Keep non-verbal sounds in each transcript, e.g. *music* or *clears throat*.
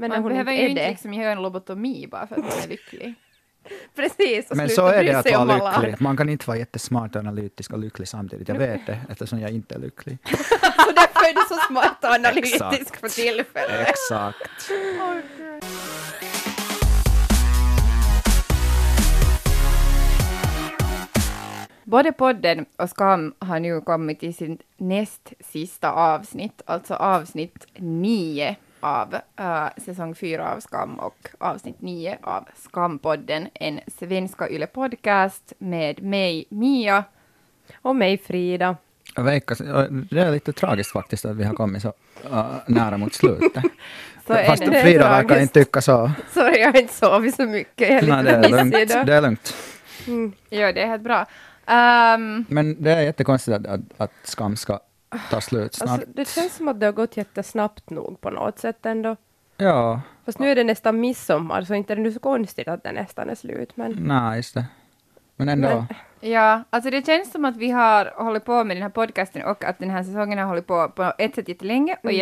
Men Man behöver ju är inte liksom göra en lobotomi bara för att man är lycklig. *laughs* Precis, och Men så är det att vara lycklig. Man kan inte vara jättesmart och analytisk och lycklig samtidigt. Jag vet det, eftersom jag inte är lycklig. *laughs* Så därför är du så smart och analytisk Exakt. för tillfället. Exakt. *laughs* Både podden och Skam har nu kommit till sin näst sista avsnitt, alltså avsnitt nio av eh, säsong fyra av Skam och avsnitt nio av Skampodden, en svenska yle podcast med mig Mia. Och mig Frida. Veikka, det är lite tragiskt faktiskt att vi har kommit så uh, nära mot slutet. *laughs* Så är Fast Frida verkar inte tycka så. Sorry, jag har inte sovit så mycket. Jag är Nej, lite det är lugnt. idag. Det är lugnt. Mm. Ja, det är helt bra. Ehm, Men det är jättekonstigt att, att, att Skam ska ta slut snart. Alltså, det känns som att det har gått jättesnabbt nog på något sätt ändå. Ja, Fast nu är det nästan midsommar, så inte är det nu så konstigt att det nästan är slut. Men, nej, just det. Men ändå. Men- Ja, alltså det känns som att vi har hållit på med den här podcasten och att den här säsongen har hållit på på ett sätt jättelänge och Mm.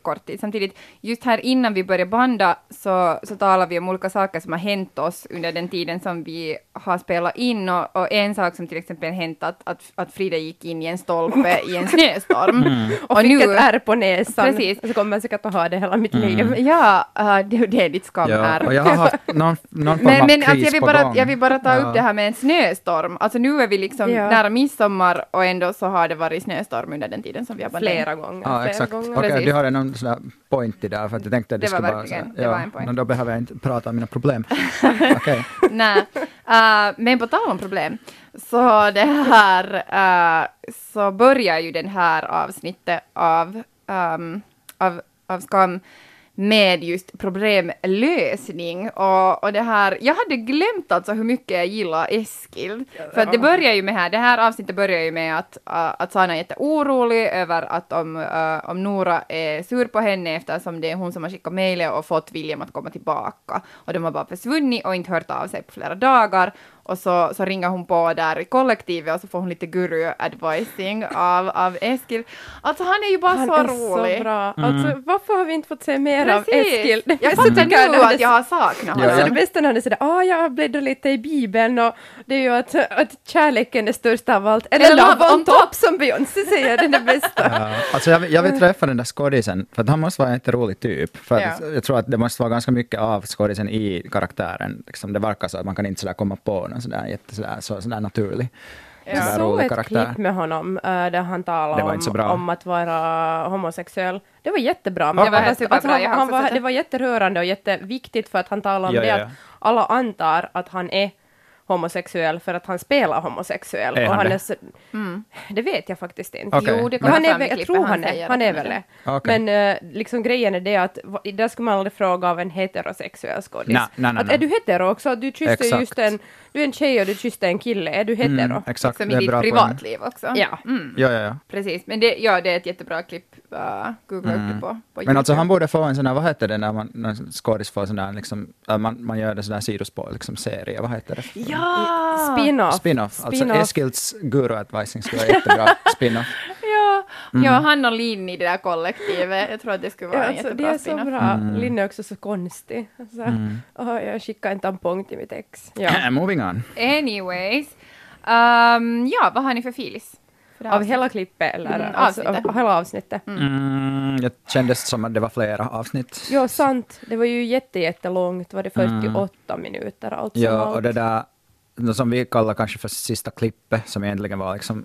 Jättekort tid. Samtidigt, just här innan vi började banda så, så talar vi om olika saker som har hänt oss under den tiden som vi har spelat in och, och en sak som till exempel hänt att, att, att Frida gick in i en stolpe i en snöstorm. Mm. och, Och fick nu- ett ärr på näsan. Precis. Så kommer jag säkert att ha det hela mitt Mm. liv. Ja, äh, det, det är ditt skam Ja, och jag har haft någon, någon form Men, av men kris alltså jag, vill på bara, gång. jag vill bara ta Ja. upp det här med en snöstorm. Alltså nu är vi liksom Ja. nära midsommar och ändå så har det varit snöstorm under den tiden som vi har bandat. Flera gånger. Ja, flera exakt. gånger. Precis. du hade någon sån där point i där, för att jag tänkte att det, Det skulle vara så, det var en point. då behöver jag inte prata om mina problem. *laughs* Okej. Nej, äh, men på tal om problem, så det här, äh, så börjar ju den här avsnittet av, um, av, av Skam med just problemlösning och, och det här, jag hade glömt alltså hur mycket jag gillar Eskil. För att det börjar ju med här, det här avsnittet börjar ju med att, äh, att Sana är jätteorolig över att om, äh, om Nora är sur på henne eftersom det är hon som har skickat mejlet och fått William att komma tillbaka. Och de har bara försvunnit och inte hört av sig på flera dagar. Och så, så ringer hon på där i kollektivet och så får hon lite guru-advising av, av Eskil. Alltså han är ju bara Han så är rolig. så bra. Mm. Alltså, varför har vi inte fått se mer av Precis. Eskil? Det Jag bästa fattar jag nu när det- att jag har saknat Ja, honom. Alltså det bästa när han är sådär, ah, jag bläddrar lite i Bibeln och det är ju att, att kärleken är störst av allt. Eller, Eller love love on on top som Beyoncé säger, den är bästa. *laughs* Ja, alltså jag, vill- jag vill träffa den där skådisen, för att han måste vara en jätterolig typ. För Ja. Jag tror att det måste vara ganska mycket av skådisen i karaktären. Liksom det verkar så att man kan inte sådär komma på någon sådär, jätte, sådär, så, sådär naturlig. Ja. Jag såg ett karaktär. klipp med honom äh, där han talade om, om att vara homosexuell. Det var jättebra. Men Det var helt hoppas att superbra, han, han var, det. var jätterörande och jätteviktigt för att han talade om Ja, det ja, att alla antar att han är homosexuell för att han spelar homosexuell. Är och han han det? är så, Mm. Det vet jag faktiskt inte. Okej. Jo, det Ja, kommer han är, fram väl- i jag tror han är, han att är väl det. Okej. Men eh, liksom grejen är det att där skulle man aldrig fråga av en heterosexuell skådis. Att är du hetero också? Du kysste just en, du är en tjej och du kysste en kille. Är du hetero? Mm, exakt, Som det i är ditt bra poäng. privatliv också. Ja. Mm. Ja, ja, ja. Precis, men det, ja, det är ett jättebra klipp. Uh, googla upp det på, på Men alltså YouTube. han borde få en sån där, vad heter det när man, när en skådis får sån där, liksom, man, man gör det sån där sidospår, liksom serie, vad heter det? Ja! Spin-off. Spin-off. Alltså Spin-off. Eskils guru-advising skulle vara jättebra *laughs* spin-off. Ja, Mm. ja, han och Linn i det där kollektivet. Jag tror att det skulle Ja, vara en alltså, det jättebra är så bra. Linn är också så konstig. Alltså, Mm. åh, jag skickade en tampong till mitt ex. Ja. *clears throat* Moving on. Anyways. Um, ja, vad har ni för filis? Det Av hela klippet eller? Mm, alltså, avsnittet. av hela avsnittet. Mm, det kändes som att det var flera avsnitt. Jo, sant. Det var ju jätte, jättelångt. Var det 48 minuter allt som Mm. Ja, allt? och det där, det som vi kallar kanske för sista klippet, som egentligen var liksom,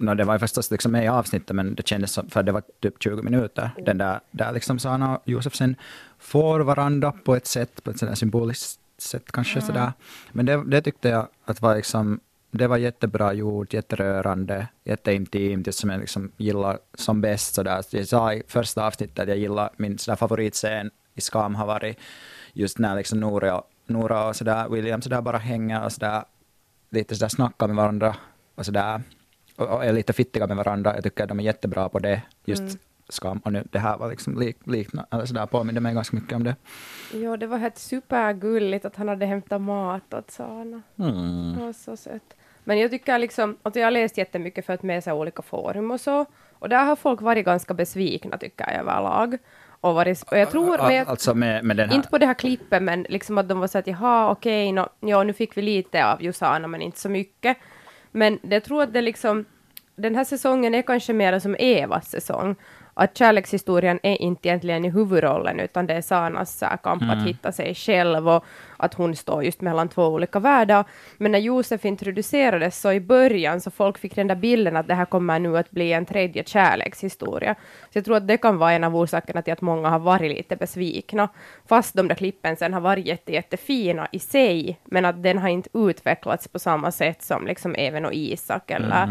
no, det var förstås liksom med i avsnittet, men det kändes som, för det var typ 20 minuter, den där, där liksom Sana och Josefsen får varandra på ett sätt, på ett sådär symboliskt sätt kanske sådär. Men det, det tyckte jag att var liksom, det var jättebra gjort, jätterörande, jätteintimt, just som jag liksom gillar som bäst. Sådär. Jag sa i första avsnittet att jag gillar min sådär favoritscen i Skam har varit just när liksom Nora, Nora och sådär, William sådär bara hänger och sådär lite sådär snackar med varandra och sådär och, är lite fittiga med varandra. Jag tycker att de är jättebra på det, just Skam. Och nu, det här var liksom lik, likna, eller sådär påminner mig ganska mycket om det. Jo, det var helt supergulligt att han hade hämtat mat åt Sana. Mm. Det var så sött. Men jag tycker liksom, att jag har läst jättemycket för att med sig olika forum och så. Och där har folk varit ganska besvikna tycker jag överlag. och varit, och jag tror, jag, Alltså med, med här... inte på det här klippet, men liksom att de var så att jaha, okej, no, ja, nu fick vi lite av Josanna, men inte så mycket. Men jag tror att det liksom, den här säsongen är kanske mer som Evas säsong. Att kärlekshistorien är inte egentligen i huvudrollen, utan det är Sanas kamp att hitta sig själv och att hon står just mellan två olika världar. Men när Josef introducerades så i början så folk fick den där bilden att det här kommer nu att bli en tredje kärlekshistoria. Så jag tror att det kan vara en av orsakerna till att många har varit lite besvikna. Fast de där klippen sen har varit jätte, jättefina i sig, men att den har inte utvecklats på samma sätt som liksom Even och Isak eller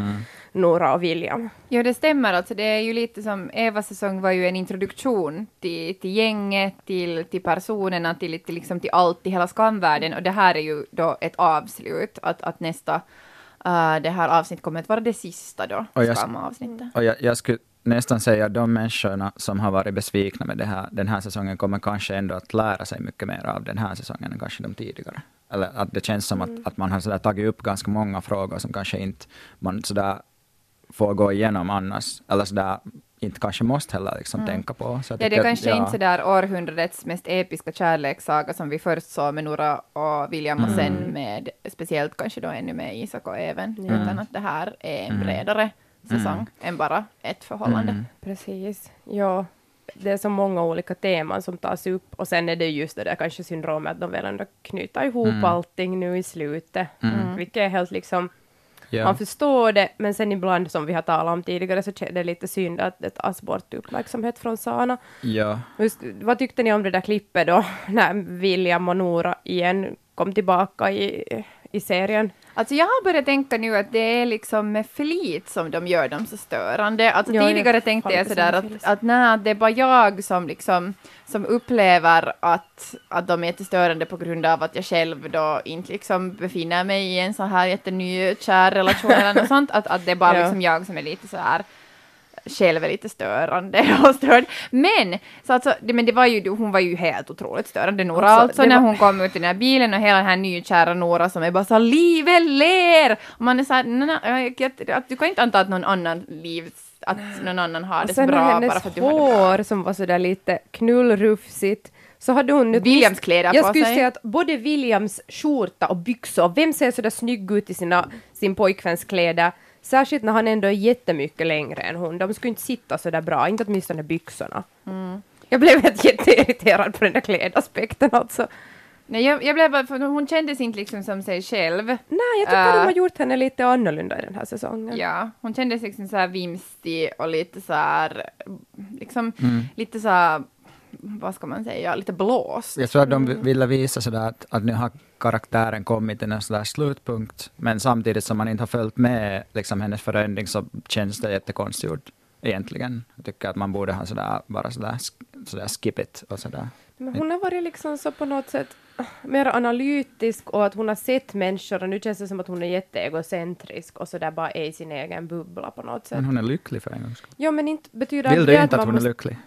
Nora och William. Jo, det stämmer. Alltså, det är ju lite som Evas säsong var ju en introduktion till, till gänget, till, till personerna, till, till, liksom, till allt, till hela skamvärlden. Och det här är ju då ett avslut, att, att nästa uh, det här avsnittet kommer att vara det sista då, Och jag- skamavsnittet. Och jag, jag skulle nästan säga att de människorna som har varit besvikna med det här, den här säsongen kommer kanske ändå att lära sig mycket mer av den här säsongen än kanske de tidigare. Eller att det känns som att, att man har sådär tagit upp ganska många frågor som kanske inte man sådär får gå igenom annars. Eller sådär inte kanske måste heller liksom tänka på. Så Ja, det är att- kanske inte sådär århundradets mest episka kärlekssaga som vi först såg med Nora och William och sen med speciellt kanske då ännu med Isak och Even, utan att det här är en bredare säsong än bara ett förhållande. Precis, ja. Det är så många olika teman som tas upp och sen är det just det där kanske syndromet att de vill ändå knyta ihop allting nu i slutet. Vilket är helt liksom, Ja. man förstår det, men sen ibland som vi har talat om tidigare så är det lite synd att det tas bort uppmärksamhet från Sana. Ja. Just, vad tyckte ni om det där klippet då, *laughs* när William och Nora igen kom tillbaka i, i serien? Alltså jag har börjat tänka nu att det är liksom med flit som de gör dem så störande. Alltså jag tidigare tänkte faller jag sådär att, att nej, det är bara jag som liksom som upplever att, att de är jättestörande på grund av att jag själv då inte liksom befinner mig i en så här jätteny kär relation eller något sånt. Att, att det är bara liksom jag som är lite så här själv är lite störande *laughs* och störd. Men, så alltså, det, men det var ju, hon var ju helt otroligt störande, Nora, Alltså, alltså, när var- hon kom ut i den här bilen och hela den här nykära Nora som är bara så livet ler! Och man är så här, jag- jag- du kan inte anta att någon annan liv, att någon annan har det så bra bara för att du har det bra. hår som var sådär lite knullrufsigt, så hade hon... nu- Williams kläder Jag på skulle sig. säga att både Williams skjorta och byxor, vem ser sådär snygg ut i sina, sin pojkväns kläder? Särskilt när han ändå är jättemycket längre än hon. De skulle inte sitta sådär bra, inte åtminstone byxorna. Mm. Jag blev helt *laughs* jätteirriterad på den där klädaspekten alltså. Nej, jag, jag blev bara, för hon kändes inte liksom som sig själv. Nej, jag tycker Äh. de har gjort henne lite annorlunda i den här säsongen. Ja, hon kändes liksom så här vimstig och lite så här, liksom Mm. lite så här, vad ska man säga, lite blåst. Jag tror att de ville visa sådär att, att nu har karaktären kommit till en sådär slutpunkt, men samtidigt som man inte har följt med liksom, hennes förändring så känns det jättekonstigt gjort egentligen. Jag tycker att man borde ha sådär, bara sådär, sådär skip it och sådär. Men hon har varit liksom så på något sätt ah, mer analytisk och att hon har sett människor och nu känns det som att hon är jätteegocentrisk och så där bara är i sin egen bubbla på något sätt. Men hon är lycklig för en gångs skull. Ja men inte betyder Vill det du att inte att man hon är måste- lycklig?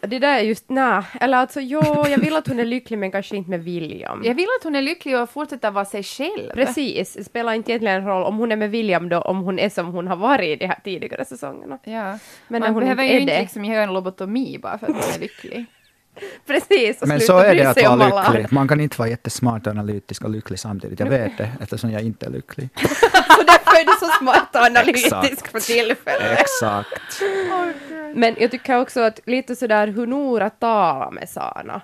Det där är just, nej, eller alltså jo, jag vill att hon är lycklig men kanske inte med William. Jag vill att hon är lycklig och fortsätter vara sig själv. Precis, det spelar inte egentligen roll om hon är med William då, om hon är som hon har varit i de här tidigare säsongerna. Ja. Men man hon behöver inte ju inte liksom göra en lobotomi bara för att man är lycklig. *laughs* Precis, och Men så är det att vara lycklig. Man kan inte vara jättesmart, analytisk och lycklig samtidigt. Jag vet det, eftersom jag inte är lycklig. *laughs* Så därför är du så smart och analytisk för tillfället. Exakt. Men jag tycker också att lite sådär hur Nora talar med Sana.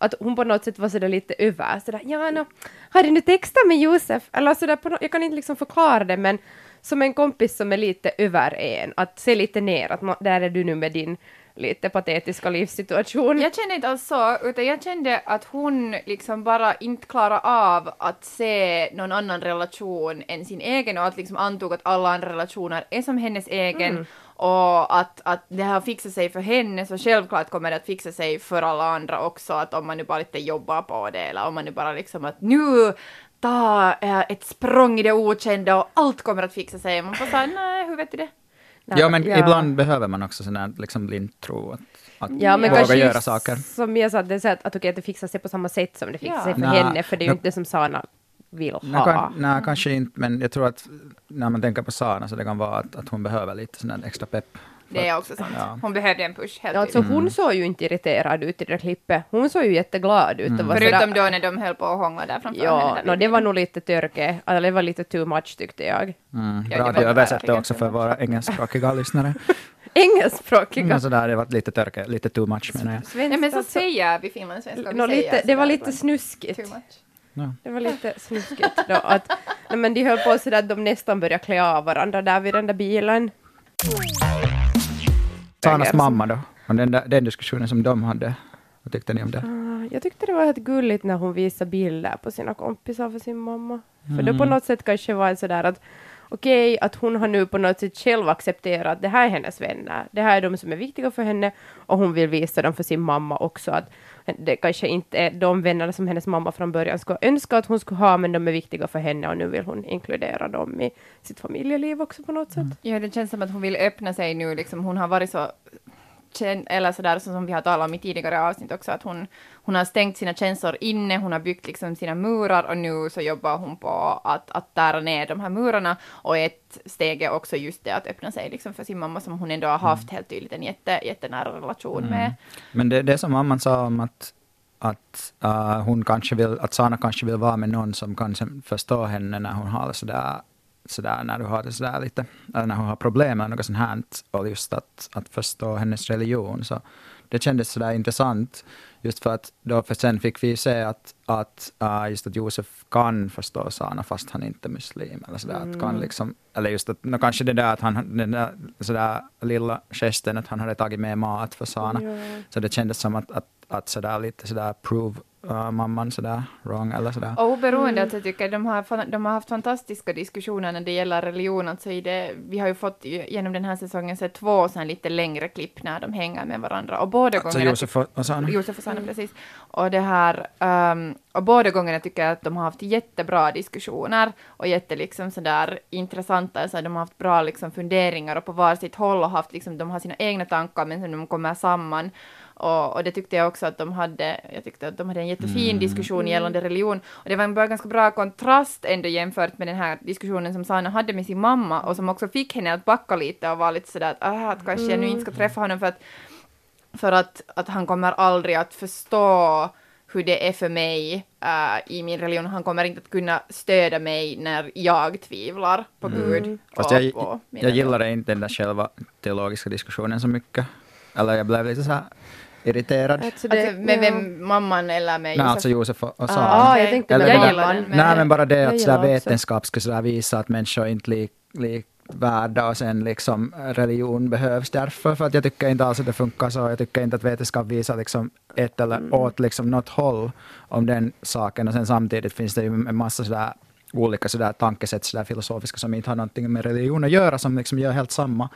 Att hon på något sätt var sådär lite över, sådär ja no, har du nu textat med Josef? Eller sådär, på no jag kan inte liksom förklara det men som en kompis som är lite över en, att se lite ner, att där är du nu med din lite patetiska livssituation. Jag kände inte alls så, utan jag kände att hon liksom bara inte klarade av att se någon annan relation än sin egen och att liksom antog att alla andra relationer är som hennes egen och att, att det har fixat sig för henne så självklart kommer det att fixa sig för alla andra också att om man nu bara lite jobbar på det eller om man nu bara liksom att nu ta ett språng i det okända och allt kommer att fixa sig. Man får säga nej, hur vet du det? Ja, men ibland behöver man också sån här liksom blind tro att, att Ja, men våga göra saker. som jag sa, det är så att, att, okej, att det fixar sig på samma sätt som det fixar Ja. sig för Nej, henne, för det är ju inte det som Sana vill ha. nej, kanske inte, men jag tror att när man tänker på Sana så det kan vara att, att hon behöver lite sån här extra pepp Det är också sant. Ja. Hon behövde en push helt Ja, alltså hon såg ju inte irriterad ut i det där klippet. Hon såg ju jätteglad ut. och var Förutom sådär- då när de höll på att hångla där framför Ja, henne. där no, det var nog lite törke, eller det var lite too much tyckte jag. Mm. Ja, det Bra att du verkligen också för våra engelskspråkiga *laughs* lyssnare. Engelskspråkiga. Men sådär, det var lite törke, lite too much menar jag. Svenskt Ja, men så alltså. säger vi finlandssvenska. vi Nå, säger lite, det sådär var lite snuskigt. Too much. Ja. Det var lite snuskigt då att, *laughs* nej, men de höll på sådär att de nästan började klä av varandra där vid den där bilen. Sanas mamma då, och den, där, den diskussionen som de hade, vad tyckte ni om det? Ah, Jag tyckte det var helt gulligt när hon visade bilder på sina kompisar för sin mamma. För då på något sätt kanske var det sådär att okej, att hon har nu på något sätt själv accepterat att det här är hennes vänner. Det här är de som är viktiga för henne och hon vill visa dem för sin mamma också. Att det kanske inte är de vännerna som hennes mamma från början skulle önska att hon skulle ha, men de är viktiga för henne och nu vill hon inkludera dem i sitt familjeliv också på något sätt. Mm. Ja, det känns som att hon vill öppna sig nu. Liksom, hon har varit så eller sådär så som vi har talat om i tidigare avsnitt också, att hon, hon har stängt sina känslor inne, hon har byggt liksom sina murar och nu så jobbar hon på att, att tära ner de här murarna. Och ett steg är också just det att öppna sig liksom för sin mamma som hon ändå har haft helt tydligt en jätte, jättenära relation med. Men det, det som mamman sa om att, att uh, hon kanske vill, att Sana kanske vill vara med någon som kan förstå henne när hon har sådär, sådär när du har det sådär lite, när hon har problem med något sånt här, och just att, att förstå hennes religion. Så det kändes sådär intressant, just för att då för sen fick vi se att, att uh, just att Josef kan förstå Sana fast han inte är muslim. Eller, sådär, att kan liksom, eller just att, no, kanske det där att han, den där sådär lilla gesten att han hade tagit med mat för Sana. Ja. Så det kändes som att, att, att sådär lite sådär prove uh, mamman sådär wrong eller sådär. Och oberoende att jag tycker de har, de har haft fantastiska diskussioner när det gäller religion. Alltså i det, vi har ju fått genom den här säsongen sett två sån här lite längre klipp när de hänger med varandra. Och båda Alltså gångerna... Josef och, Sana. Josef och Sanna, precis. Och det här, ehm, och båda gångerna tycker jag att de har haft jättebra diskussioner och jätte liksom sådär intressanta, alltså de har haft bra liksom funderingar och på var sitt håll och haft liksom, de har sina egna tankar men sen de kommer samman. Och, och det tyckte jag också att de hade, jag tyckte att de hade en jättefin diskussion gällande religion. Och det var en ganska bra kontrast ändå jämfört med den här diskussionen som Sanna hade med sin mamma och som också fick henne att backa lite och vara lite sådär att, ah, att kanske jag nu inte ska träffa honom för att för att, att han kommer aldrig att förstå hur det är för mig äh, i min religion. Han kommer inte att kunna stödja mig när jag tvivlar på Gud. Mm. Fast och jag, jag gillade inte den där själva teologiska diskussionen så mycket. Eller jag blev lite såhär irriterad. Alltså det- Alltså, med ja. vem, mamman eller med Nej, Josef? alltså Josef och, Sana. Ah, jag tänkte Eller jag mamman. den, men- Nej, men bara det att sådär vetenskap skulle sådär visa att människor inte är lik, lik värda och sen liksom religion behövs därför. För att jag tycker inte alls att det funkar så. Jag tycker inte att vetenskap visar liksom ett eller Mm. åt liksom något håll om den saken. Och sen samtidigt finns det ju en massa sådär olika sådär tankesätt, sådär filosofiska, som inte har någonting med religion att göra, som liksom gör helt samma.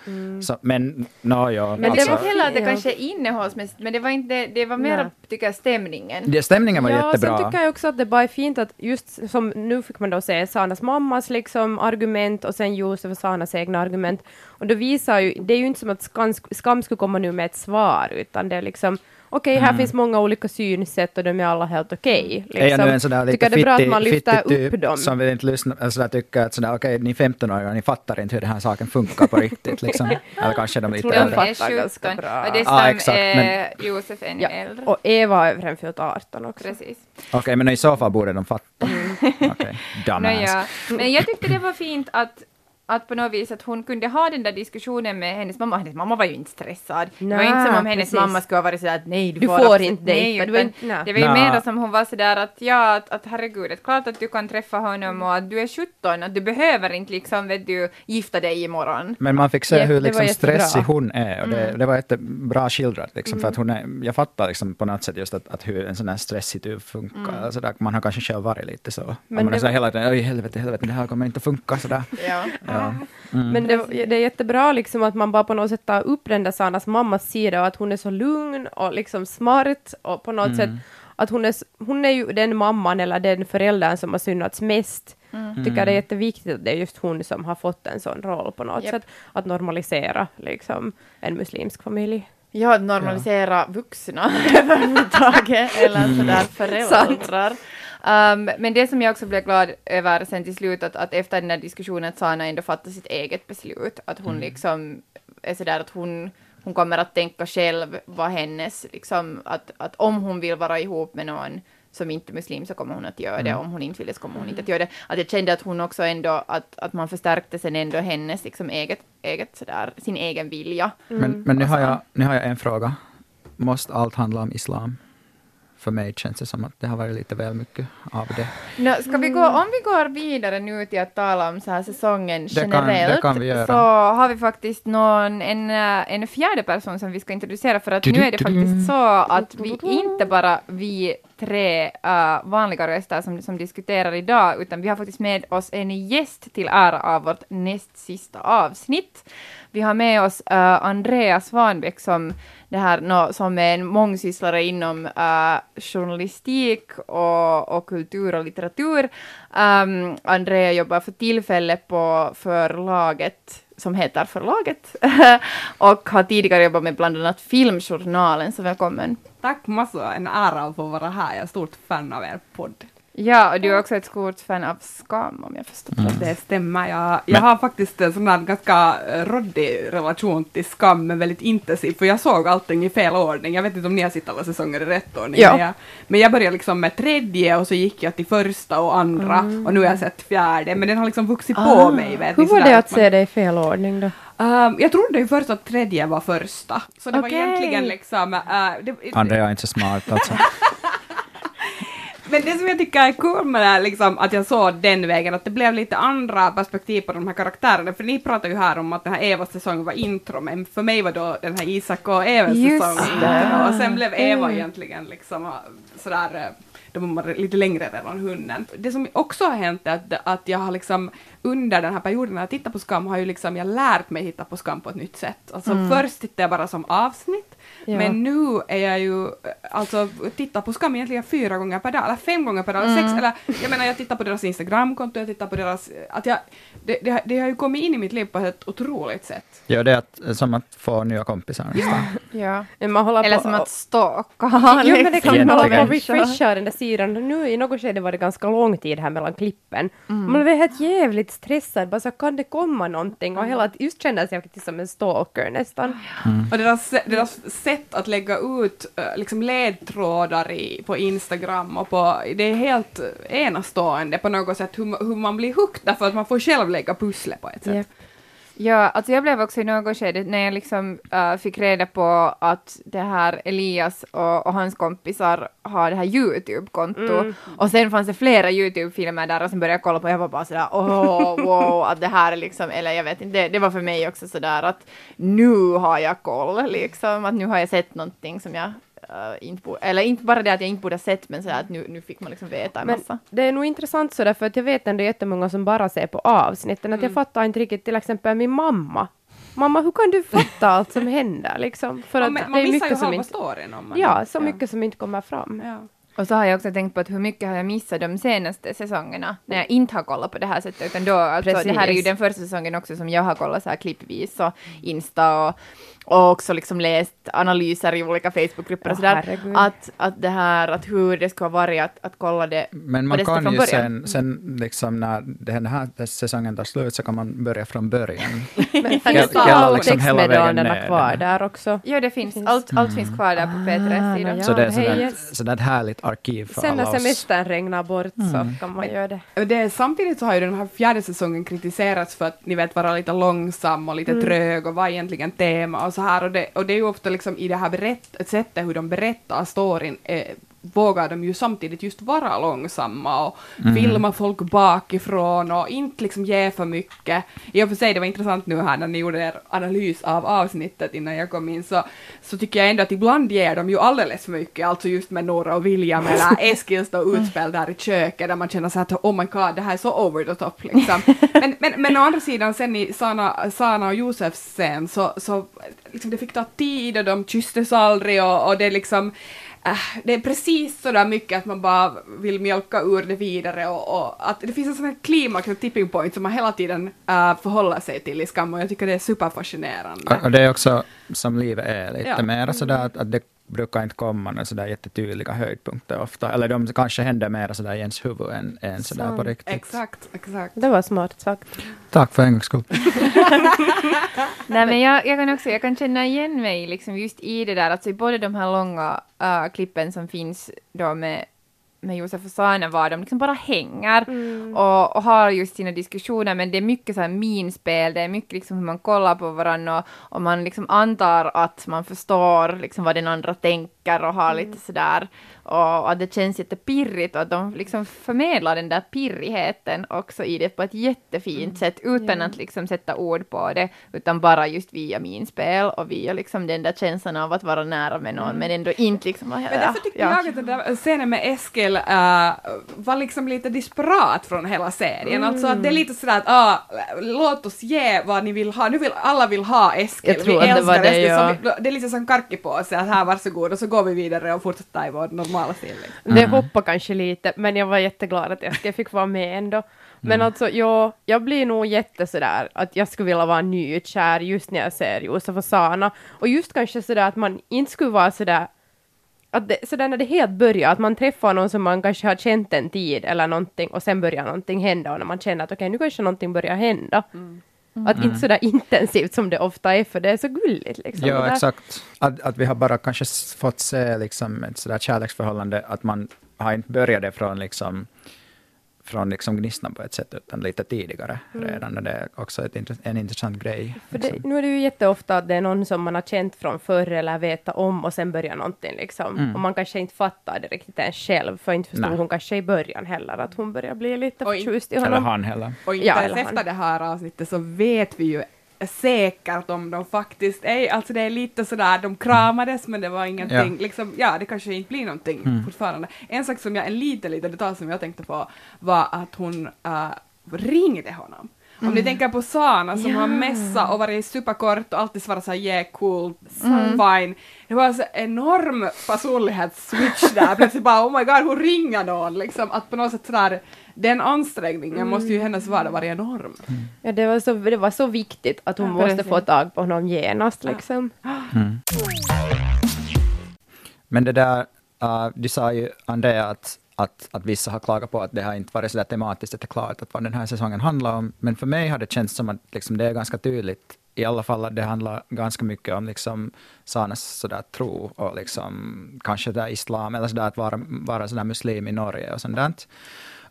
Så, men, no, ja, Men det alltså, var inte heller att det Ja. kanske är innehållsmässigt, men det var inte, det var mer, tycker jag, stämningen. det, stämningen var ja, jättebra. sen tycker jag också att det bara är fint att just som nu fick man då se Sanas mammas liksom argument och sen Josef och Sanas egna argument. Och då visar ju, det är ju inte som att Skam, skam skulle komma nu med ett svar, utan det är liksom okej, här finns många olika synsätt och de är alla helt okej. Mm. Är jag nu en sån där lite tycker det är bra att fittig, man lyfter fittig typ upp dem. som vill inte lyssna, eller sådär tycker att sådär, okej, ni 15-åringar, ni fattar inte hur den här saken funkar på riktigt liksom. *laughs* Eller kanske de lite De äldre. fattar är 17 ganska bra. och dessutom Ja, exakt, är Josef ännu Ja, äldre. och Eva över fyllt 18 också. Precis. Okej, men i så fall borde de fatta. Mm. Okej, dumbass. Nåja, men jag tyckte det var fint att, att på något vis att hon kunde ha den där diskussionen med hennes mamma. Hennes mamma var ju inte stressad. det var Nej, inte som om hennes precis. mamma skulle ha varit sådär att nej, du, Du får, får inte dejta, Nej, är nej. det var ju Nej. mer som hon var sådär att ja, att, att herregud, det är klart att du kan träffa honom och att du är 17, att du behöver inte liksom, vet du, gifta dig imorgon. Men man fick se Ja, hur det liksom stressig hon är. Och det, Mm. det var jättebra skildrat. Liksom, för att hon är, jag fattar liksom på något sätt just att, att hur en sån här stressig typ funkar. Mm. Alltså där, man har kanske själv varit lite så. Men man är det så här var- hela tiden, oj helvete, helvete, det här kommer inte funka sådär. Ja. Ja. Mm. Men det, det är jättebra liksom att man bara på något sätt tar upp den där Sanas mammas sida och att hon är så lugn och liksom smart och på något sätt att hon är, hon är ju den mamman eller den föräldern som har syndats mest. Tycker det är jätteviktigt att det är just hon som har fått en sån roll på något Japp. sätt. Att normalisera liksom en muslimsk familj. Ja, att normalisera vuxna *laughs* överhuvudtaget, eller sådär föräldrar. Um, men det som jag också blev glad över sen till slut, att, att efter den där diskussionen att Sana ändå fattade sitt eget beslut, att hon liksom är sådär att hon, hon kommer att tänka själv vad hennes, liksom, att, att om hon vill vara ihop med någon som inte är muslim så kommer hon att göra det, Mm. om hon inte vill så kommer hon inte att göra det. Att jag kände att hon också ändå, att, att man förstärkte sen ändå hennes liksom eget, eget sådär, sin egen vilja. Men, men nu, har jag, nu har jag en fråga. Måste allt handla om islam? För mig känns det som att det har varit lite väl mycket av det. Nå, ska vi gå, om vi går vidare nu till att tala om så här säsongen Det kan- generellt, det kan göra. så har vi faktiskt någon, en, eh, en fjärde person som vi ska introducera, för att nu är det faktiskt så att vi inte bara vi tre uh, vanliga röster som, som diskuterar idag, utan vi har faktiskt med oss en gäst till ära av vårt näst sista avsnitt. Vi har med oss äh, uh, Andreas Svanbäck som, det här, no, som är en mångsysslare inom uh, journalistik och, och kultur och litteratur. Um, Andrea jobbar för tillfället på förlaget som heter Förlaget *laughs* och har tidigare jobbat med bland annat Filmjournalen, så välkommen. Tack massor, en ära att få vara här. Jag är stort fan av er podd. Ja, och du är också ett stort fan av Skam om jag förstår Mm. Det stämmer. Jag, jag har faktiskt en sån här ganska eh, råddig relation till skam, men väldigt intensiv, för jag såg allting i fel ordning. Jag vet inte om ni har sett alla säsonger i rätt ordning, Ja. men, jag, men jag började liksom med tredje och så gick jag till första och andra och nu har jag sett fjärde, men den har liksom vuxit på Ah. mig. Vet Hur ni, var det att man- se det i fel ordning då? Ehm, jag trodde ju först att tredje var första, så det Okej. var egentligen liksom... eh, det, Andrea är inte så smart alltså. *laughs* Men det som jag tycker är kul med det här, liksom, att jag såg den vägen, att det blev lite andra perspektiv på de här karaktärerna, för ni pratar ju här om att den här Evas säsong var intro, men för mig var då den här Isak och Evas Just säsong intro, och sen blev Eva Mm. egentligen liksom sådär, eh, då var lite längre redan hunden. Det som också har hänt är att, att jag har liksom under den här perioden när jag tittat på Skam har ju liksom jag lärt mig titta på Skam på ett nytt sätt. Alltså först tittade jag bara som avsnitt, Ja. men nu är jag ju, eh, alltså tittar på Skam egentligen fyra gånger per dag, eller fem gånger per dag, eller sex, eller jag menar jag tittar på deras Instagramkonto, jag tittar på deras, att jag, det, det, har- det har ju kommit in i mitt liv på ett otroligt sätt. Ja, det är att, som att få nya kompisar nästan. Ja. Men man håller Eller på som att stalka. Jo men det kan man hålla på refresha den där sidan. Nu i något skede var det ganska lång tid här mellan klippen. Mm. Man blev helt jävligt stressad, bara så kan det komma någonting? Och hela, just kändes jag faktiskt som en stalker nästan. Och deras, deras sätt att lägga ut eh, liksom ledtrådar i, på Instagram och på, det är helt enastående på något sätt hur, hur man blir hooked därför att man får själv lägga pusslet på ett sätt. Yep. Ja, alltså jag blev också i något skede när jag liksom äh, fick reda på att det här Elias och, och hans kompisar har det här YouTube-konto Mm. och sen fanns det flera YouTube-filmer där och sen började jag kolla på och jag var bara sådär åh, wow, att det här är liksom, eller jag vet inte, det, det var för mig också sådär att nu har jag koll liksom, att nu har jag sett någonting som jag äh, inte borde, eller inte bara det att jag inte borde ha sett men sådär att nu, nu fick man liksom veta en Men massa. det är nog intressant sådär för att jag vet ändå jättemånga som bara ser på avsnitten. Att jag fattar inte riktigt till exempel min mamma. Mamma, hur kan du fatta allt som händer liksom? För Ja, att men det man är mycket som inte... storyn om man... Ja, så mycket som inte kommer fram. Ja. Och så har jag också tänkt på att hur mycket har jag missat de senaste säsongerna när jag inte har kollat på det här sättet, utan då, alltså, det här är ju den första säsongen också som jag har kollat så här klippvis och Insta och, och också liksom läst analyser i olika Facebookgrupper och sådär. herregud. Att, att det här, att hur det skulle ha varit att, att kolla det Men man kan ju sen, sen liksom när den här säsongen tar slut så kan man börja från början. *laughs* Men finns det alla liksom textmeddelandena kvar där också? Ja, det finns. Allt, allt finns kvar där på P3-sidan. Ah, Så det är sådär, yes. sådär ett härligt arkiv för Sen när alla oss. semestern regnar bort så kan man göra det. Det, är- samtidigt så har ju den här fjärde säsongen kritiserats för att ni vet vara lite långsam och lite trög och vad är egentligen tema och så här och det, och det är ju ofta liksom i det här berätt, sättet hur de berättar storyn eh, vågar de ju samtidigt just vara långsamma och filma folk bakifrån och inte liksom ge för mycket. I och för sig, det var intressant nu här när ni gjorde er analys av avsnittet innan jag kom in, så, så tycker jag ändå att ibland ger de ju alldeles för mycket, alltså just med Nora och William eller *laughs* Eskil står utspel där i köket där man känner så att oh my god, det här är så over the top liksom. *laughs* Men, men, men å andra sidan sen i Sana, Sana och Josefs scen så, så liksom det fick ta tid och de kysstes aldrig och, och det liksom äh, det är precis så där mycket att man bara vill mjölka ur det vidare och, och att det finns en sån här klimax, en tipping point som man hela tiden äh, förhåller sig till i Skam och jag tycker det är superfascinerande. Och och det är också som livet är lite Ja. mer sådär att, att det brukar inte komma några sådär jättetydliga höjdpunkter ofta. Eller de kanske händer mer sådär i ens huvud än, än sådär på riktigt. Exakt, exakt. Det var smart sagt. Tack för en gångs skull. *laughs* Nej, men jag, jag kan också jag kan känna igen mig liksom just i det där, alltså i både de här långa äh, klippen som finns då med, med Josef och Sana var de liksom bara hänger och, och har just sina diskussioner, men det är mycket så här minspel, det är mycket liksom hur man kollar på varandra och, och man liksom antar att man förstår liksom vad den andra tänker och har lite sådär och att det känns jättepirrigt och att de liksom förmedlar den där pirrigheten också i det på ett jättefint sätt utan att liksom sätta ord på det utan bara just via minspel och via liksom den där känslan av att vara nära med någon men ändå inte liksom Men därför tyckte jag att den där scenen med Eskil äh, var liksom lite disparat från hela serien. Alltså att det är lite sådär att ah, låt oss ge vad ni vill ha. Nu vill alla vill ha Eskil. Jag tror vi att det var älskar det, Eskil. ja. Vi, det är lite som karkkipåse att här varsågod och så går vi vidare och fortsätter i vår normala stil. Liksom. Det hoppar kanske lite, men jag var jätteglad att jag fick vara med ändå. Men alltså, jag, jag blir nog jätte sådär att jag skulle vilja vara nykär just när jag ser Josef och Sana. Och just kanske sådär att man inte skulle vara sådär att det, sådär när det helt börjar, att man träffar någon som man kanske har känt en tid eller någonting och sen börjar någonting hända och när man känner att okej, nu kanske någonting börjar hända. Att inte sådär intensivt som det ofta är, för det är så gulligt liksom. Ja, exakt. Att, att vi har bara kanske fått se liksom ett sådär kärleksförhållande, att man har inte börjat det från liksom från liksom gnistan på ett sätt, utan lite tidigare redan. Och det är också ett, en intressant grej. Mm. För liksom. det, nu är det ju jätteofta att det är någon som man har känt från förr eller vetat om och sen börjar någonting liksom. Och man kanske inte fattar det riktigt ens själv, för inte förstod Nej. hon kanske i början heller att hon börjar bli lite förtjust i Eller honom. han heller. Och inte Ja, ens eller han. efter det här avsnittet så vet vi ju säkert om de faktiskt är, alltså det är lite sådär, de kramades men det var ingenting, Ja. liksom, ja det kanske inte blir någonting Mm. fortfarande. En sak som jag, en liten, liten detalj som jag tänkte på var att hon äh, ringde honom. Om ni tänker på Sana som har messa och varit superkort och alltid svarat såhär yeah cool, fine. Det var så enorm personlighetsswitch där, *laughs* plötsligt bara oh my god hon ringer någon liksom, att på något sätt sådär den ansträngningen måste ju hennes vardag vara enorm. Ja, det var, så, det var så viktigt att hon Ja, måste få tag på honom genast liksom. Mm. *gasps* Men det där, uh, du sa ju Andrea att, att, att vissa har klagat på att det har inte varit så där tematiskt att det är klart att vad den här säsongen handlar om. Men för mig har det känts som att liksom, det är ganska tydligt, i alla fall att det handlar ganska mycket om liksom, Sanas sådär, tro och liksom, kanske där islam eller sådär, att vara, vara sådär muslim i Norge och sånt där.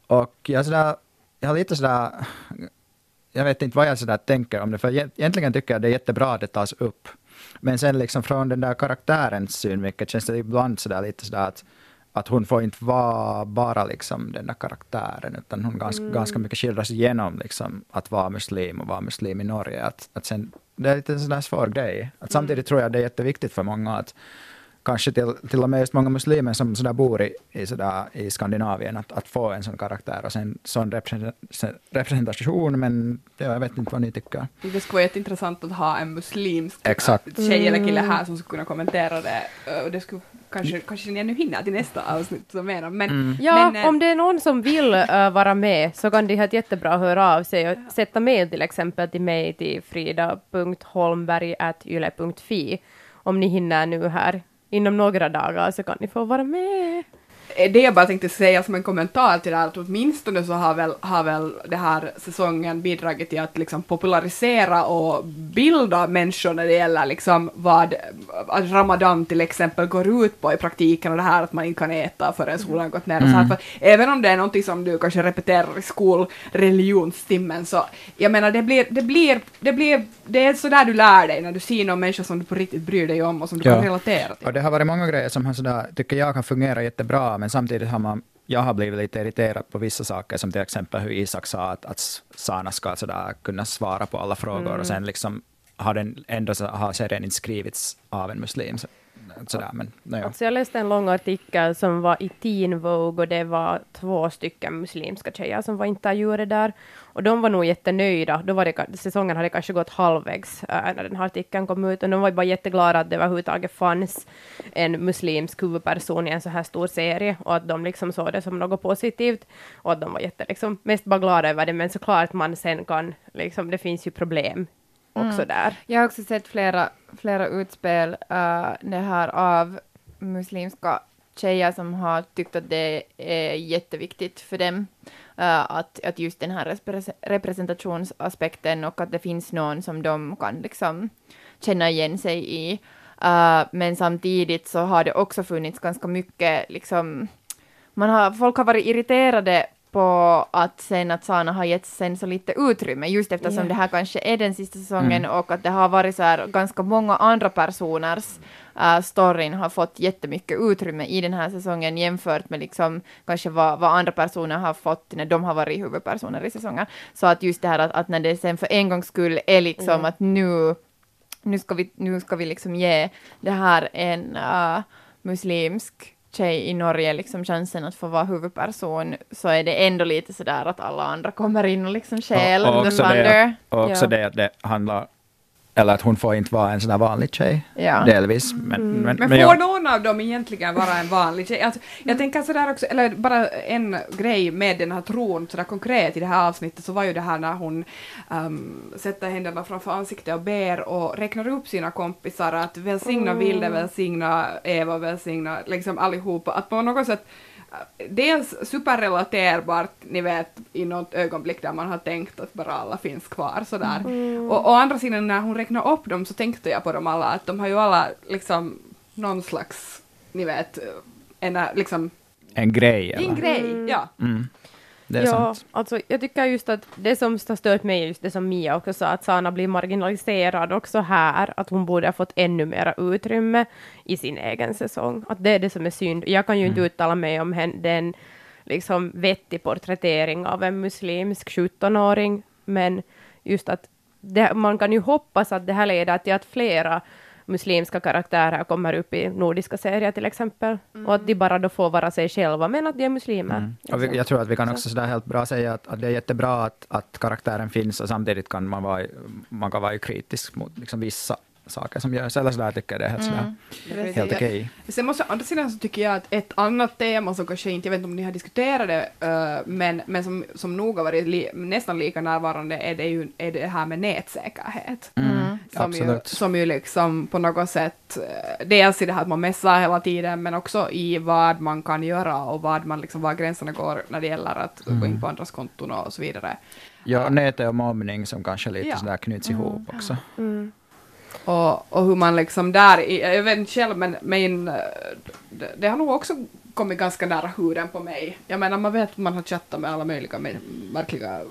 Och jag, sådär, jag har lite sådär jag vet inte vad jag sådär tänker om det, för egentligen tycker jag det är jättebra att det tas upp. Men sen liksom från den där karaktärens synvinkel känns det ibland sådär lite sådär att, att hon får inte vara bara liksom den där karaktären, utan hon ganska, ganska mycket skildras igenom liksom att vara muslim och vara muslim i Norge. Att, att sen, det är lite en sån där svår grej. Att samtidigt tror jag det är jätteviktigt för många att kanske till, till och med just många muslimer som sådär bor i, i, sådär, i Skandinavien, att, att få en sån karaktär och sen sån represent- representation, men ja, jag vet inte vad ni tycker. Det skulle vara jätteintressant att ha en muslimsk Exakt. tjej eller kille här som skulle kunna kommentera det. Och det skulle kanske, kanske ni ännu hinner till nästa avsnitt som menar. Men, Mm. Ja, men, eh, om det är någon som vill äh, vara med så kan de ha ett jättebra höra av sig och sätta med till exempel till mig till frida.holmberg.yle.fi om ni hinner nu här inom några dagar så kan ni få vara med. Eh, det jag bara tänkte säga som en kommentar till det här, att åtminstone så har väl, har väl det här säsongen bidragit till att liksom popularisera och bilda människor när det gäller liksom vad att Ramadan till exempel går ut på i praktiken och det här att man inte kan äta förrän solen gått ner och så här. För även om det är någonting som du kanske repeterar i skolreligionstimmen så jag menar det blir, det blir, det blir, det är så där du lär dig när du ser någon människa som du på riktigt bryr dig om och som du Ja. kan relatera till. Och det har varit många grejer som har sådär, tycker jag kan fungera jättebra, men samtidigt har man jag har blivit lite irriterad på vissa saker, som till exempel hur Isak sa att, att Sana ska sådär kunna svara på alla frågor, och sen liksom har, den ändå så, har serien inte skrivits av en muslim. Så, sådär, men, no, ja. Alltså jag läste en lång artikel som var i Teen Vogue och det var två stycken muslimska tjejer som var intervjuade där. Och de var nog jättenöjda. Då var det, säsongen hade kanske gått halvvägs äh, när den här artikeln kom ut och de var bara jätteglada att det överhuvudtaget fanns en muslimsk huvudperson i en så här stor serie och att de liksom såg det som något positivt och att de var jätte, liksom, mest bara glada över det men såklart man sen kan, liksom, det finns ju problem också där. Jag har också sett flera, flera utspel uh, det här av muslimska tjejer som har tyckt att det är jätteviktigt för dem uh, att, att just den här representationsaspekten och att det finns någon som de kan liksom känna igen sig i. Uh, men samtidigt så har det också funnits ganska mycket liksom man har, folk har varit irriterade på att sen att Sana har gett sen så lite utrymme, just eftersom yeah. det här kanske är den sista säsongen mm. och att det har varit så här ganska många andra personers uh, storyn har fått jättemycket utrymme i den här säsongen jämfört med liksom kanske vad, vad andra personer har fått när de har varit huvudpersoner i säsongen. Så att just det här att, att när det sen för en gångs skull är liksom mm. att nu, nu ska vi, nu ska vi liksom ge det här en uh, muslimsk tjej i Norge liksom chansen att få vara huvudperson så är det ändå lite sådär att alla andra kommer in och liksom stjäl och, och också Det, och också ja. det att det handlar eller att hon får inte vara en sån där vanlig tjej, ja. delvis. Men, mm. men, men, men får jag... någon av dem egentligen vara en vanlig tjej? Alltså, jag mm. tänker sådär också, eller bara en grej med den här tron, sådär konkret i det här avsnittet, så var ju det här när hon um, sätter händerna framför ansiktet och ber och räknar upp sina kompisar att välsigna mm. Vilde, välsigna Eva, välsigna liksom allihopa, att på något sätt dels superrelaterbart, ni vet, i något ögonblick där man har tänkt att bara alla finns kvar sådär. Mm. Och å andra sidan när hon räknade upp dem så tänkte jag på dem alla, att de har ju alla liksom någon slags, ni vet, en liksom... En grej eller? En grej, mm. ja. Mm. Det är ja, sant. Alltså, jag tycker just att det som har stört mig är just det som Mia också sa, att Sana blir marginaliserad också här, att hon borde ha fått ännu mera utrymme i sin egen säsong. Att det är det som är synd. Jag kan ju inte mm. uttala mig om hen, den liksom vettig porträttering av en muslimsk 17-åring, men just att det, man kan ju hoppas att det här leder till att flera muslimska karaktärer kommer upp i nordiska serier till exempel. Mm. Och att de bara då får vara sig själva, men att de är muslimer. Mm. Och vi, jag tror att vi kan också sådär helt bra säga att, att det är jättebra att, att karaktären finns och samtidigt kan man vara, man kan vara kritisk mot liksom vissa saker som görs. Eller sådär tycker jag det är helt, sådär, mm. helt okej. Okay. Sen måste, andra sidan så tycker jag att ett annat tema som kanske inte, jag vet inte om ni har diskuterat det, uh, men, men som, som nog har varit li, nästan lika närvarande är det ju är det här med nätsäkerhet. Mm. mm. Som, ju, som ju liksom på något sätt, uh, dels i det här att man messar hela tiden, men också i vad man kan göra och vad man liksom, var gränserna går när det gäller att mm. gå in på andras konton och så vidare. Ja, nätet och mobbning som kanske lite ja. sådär knyts mm. ihop också. Mm. Och, och hur man liksom där, jag vet inte själv men min, det, det har nog också kommit ganska nära huden på mig. Jag menar man vet att man har chattat med alla möjliga märkliga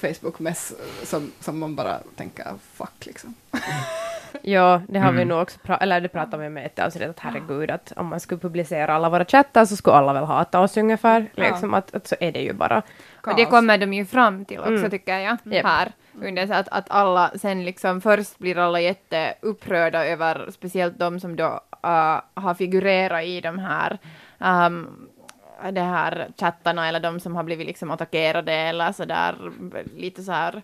Facebook-mess som, som man bara tänker fuck liksom. Mm. *laughs* ja, det har mm. vi nog också, pra- eller det pratade vi med ett avsnitt att herregud att om man skulle publicera alla våra chattar så skulle alla väl hata oss ungefär. Ja. Liksom att, att så är det ju bara. Och det kommer de ju fram till också mm. tycker jag, yep. här under så att, att alla sen liksom först blir alla jätteupprörda över speciellt de som då uh, har figurerat i de här um, det här chattarna eller de som har blivit liksom attackerade eller så där lite så här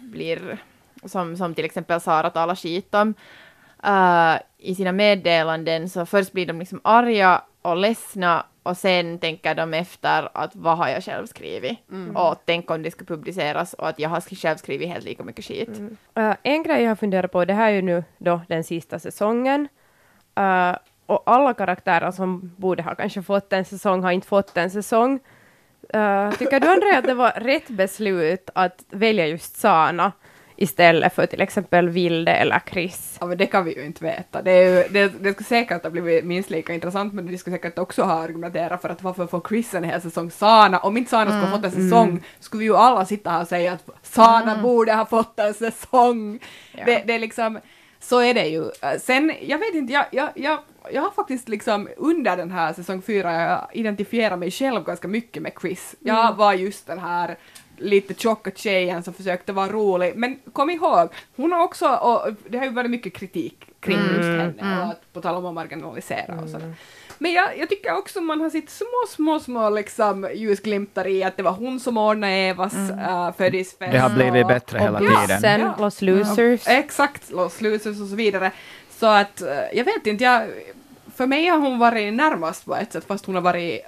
blir som, som till exempel Sara talar skit om uh, i sina meddelanden så först blir de liksom arga och ledsna och sen tänker de efter att vad har jag själv skrivit mm. och tänk om det ska publiceras och att jag har själv skrivit helt lika mycket skit. Mm. Uh, en grej jag har funderat på, det här är ju nu då den sista säsongen uh, och alla karaktärer som borde ha kanske fått en säsong har inte fått en säsong. Uh, tycker du André att det var rätt beslut att välja just Sana istället för till exempel Vilde eller Chris. Ja, men det kan vi ju inte veta. Det, är ju, det, det skulle säkert ha blivit minst lika intressant, men de skulle säkert också ha argumenterat för att varför får Chris en hel säsong Sana? Om inte Sana skulle ha fått en mm. säsong mm. skulle vi ju alla sitta här och säga att Sana mm. borde ha fått en säsong. Ja. Det, det är liksom, så är det ju. Sen, jag vet inte, jag, jag, jag jag har faktiskt liksom under den här säsong fyra, jag identifierat mig själv ganska mycket med Chris. Jag mm. var just den här lite tjocka tjejen som försökte vara rolig. Men kom ihåg, hon har också, och det har ju varit mycket kritik kring mm, just henne, mm. och att, på tal om att marginalisera och sådär. Men jag, jag tycker också man har sett små, små, små liksom ljusglimtar i att det var hon som ordnade Evas mm. uh, födelsedagsfest. Det har blivit bättre och, hela och tiden. Sen ja. Los Losers. Ja, exakt, Los Losers och så vidare. Så att, uh, jag vet inte, jag för mig har hon varit närmast på ett sätt, fast hon har varit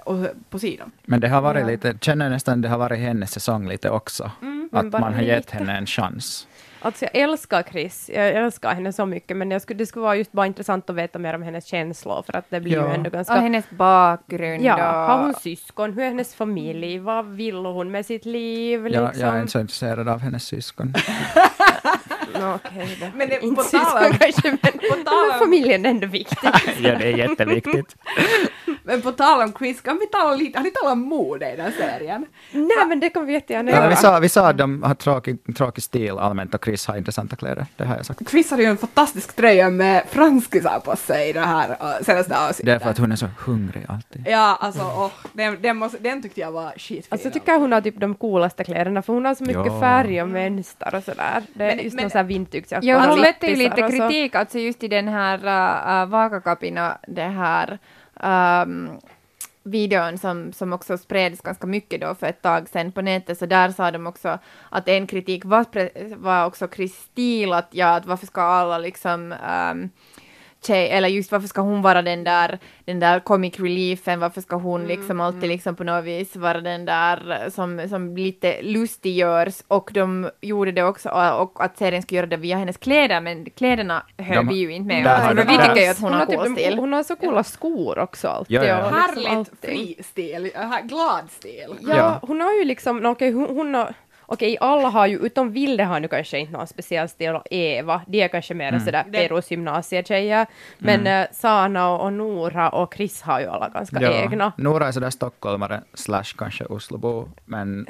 på sidan. Men det har varit ja. lite, känner nästan det har varit hennes säsong lite också. Mm. att man har gett lite. henne en chans. Alltså jag älskar Chris, jag älskar henne så mycket, men jag skulle, det skulle vara just bara intressant att veta mer om hennes känslor, för att det blir ju Ja. ändå Och ganska... hennes bakgrund Ja, och... har hon syskon? Hur är hennes familj? Vad vill hon med sitt liv? Jag, Liksom? jag är inte så intresserad av hennes syskon. *laughs* *laughs* Nå, okej då. Men det- inte på tal om- kanske, men, på tal men om- familjen är ändå viktig. ja, det är jätteviktigt. *laughs* Men på tal om Chris, kan vi tala lite, har ni talat om mode i den här serien? Nej, men det kan vi jättegärna Ja, göra. vi, sa, vi sa att de har tråkig, tråkig stil allmänt och Chris har intressanta kläder. Det har jag sagt. Chris hade ju en fantastisk tröja med franskisar på sig i det här uh, senaste avsnittet. Det är för att hon är så hungrig alltid. Ja, alltså åh, den, den, måste, den tyckte jag var skitfin. Alltså jag tycker hon har typ de coolaste kläderna, för hon har så mycket Ja. färg och mönster och sådär. Det är Men- just men- någon sån här vintagejakka. Ja, och hon mötte ju lite och så. kritik, alltså just i den här uh, uh, Vakakapina, det här um, videon som, som också spreds ganska mycket då för ett tag sedan på nätet, så där sa de också att en kritik var, var också Kristil, att ja, att varför ska alla liksom um, tjej, eller just varför ska hon vara den där, den där comic reliefen, varför ska hon liksom alltid liksom på något vis vara den där som, som lite lustiggörs och de gjorde det också och, att serien skulle göra det via hennes kläder men kläderna hör De- vi ju inte med om. har Men de- vi tycker ju att hon, har typ cool en- stil. Hon har så coola skor också alltid. Ja, ja. liksom Härligt fri stil, glad stil. Ja, Ja. hon har ju liksom, okej, hon, hon har, okej, alla har ju, utom Vilde har nu kanske inte någon speciell stil, och Eva, de är kanske mer sådär Det- Perus gymnasietjejer, men eh, Sana och, och Nora och Chris har ju alla ganska egna. Nora är sådär stockholmare slash kanske Oslabo, men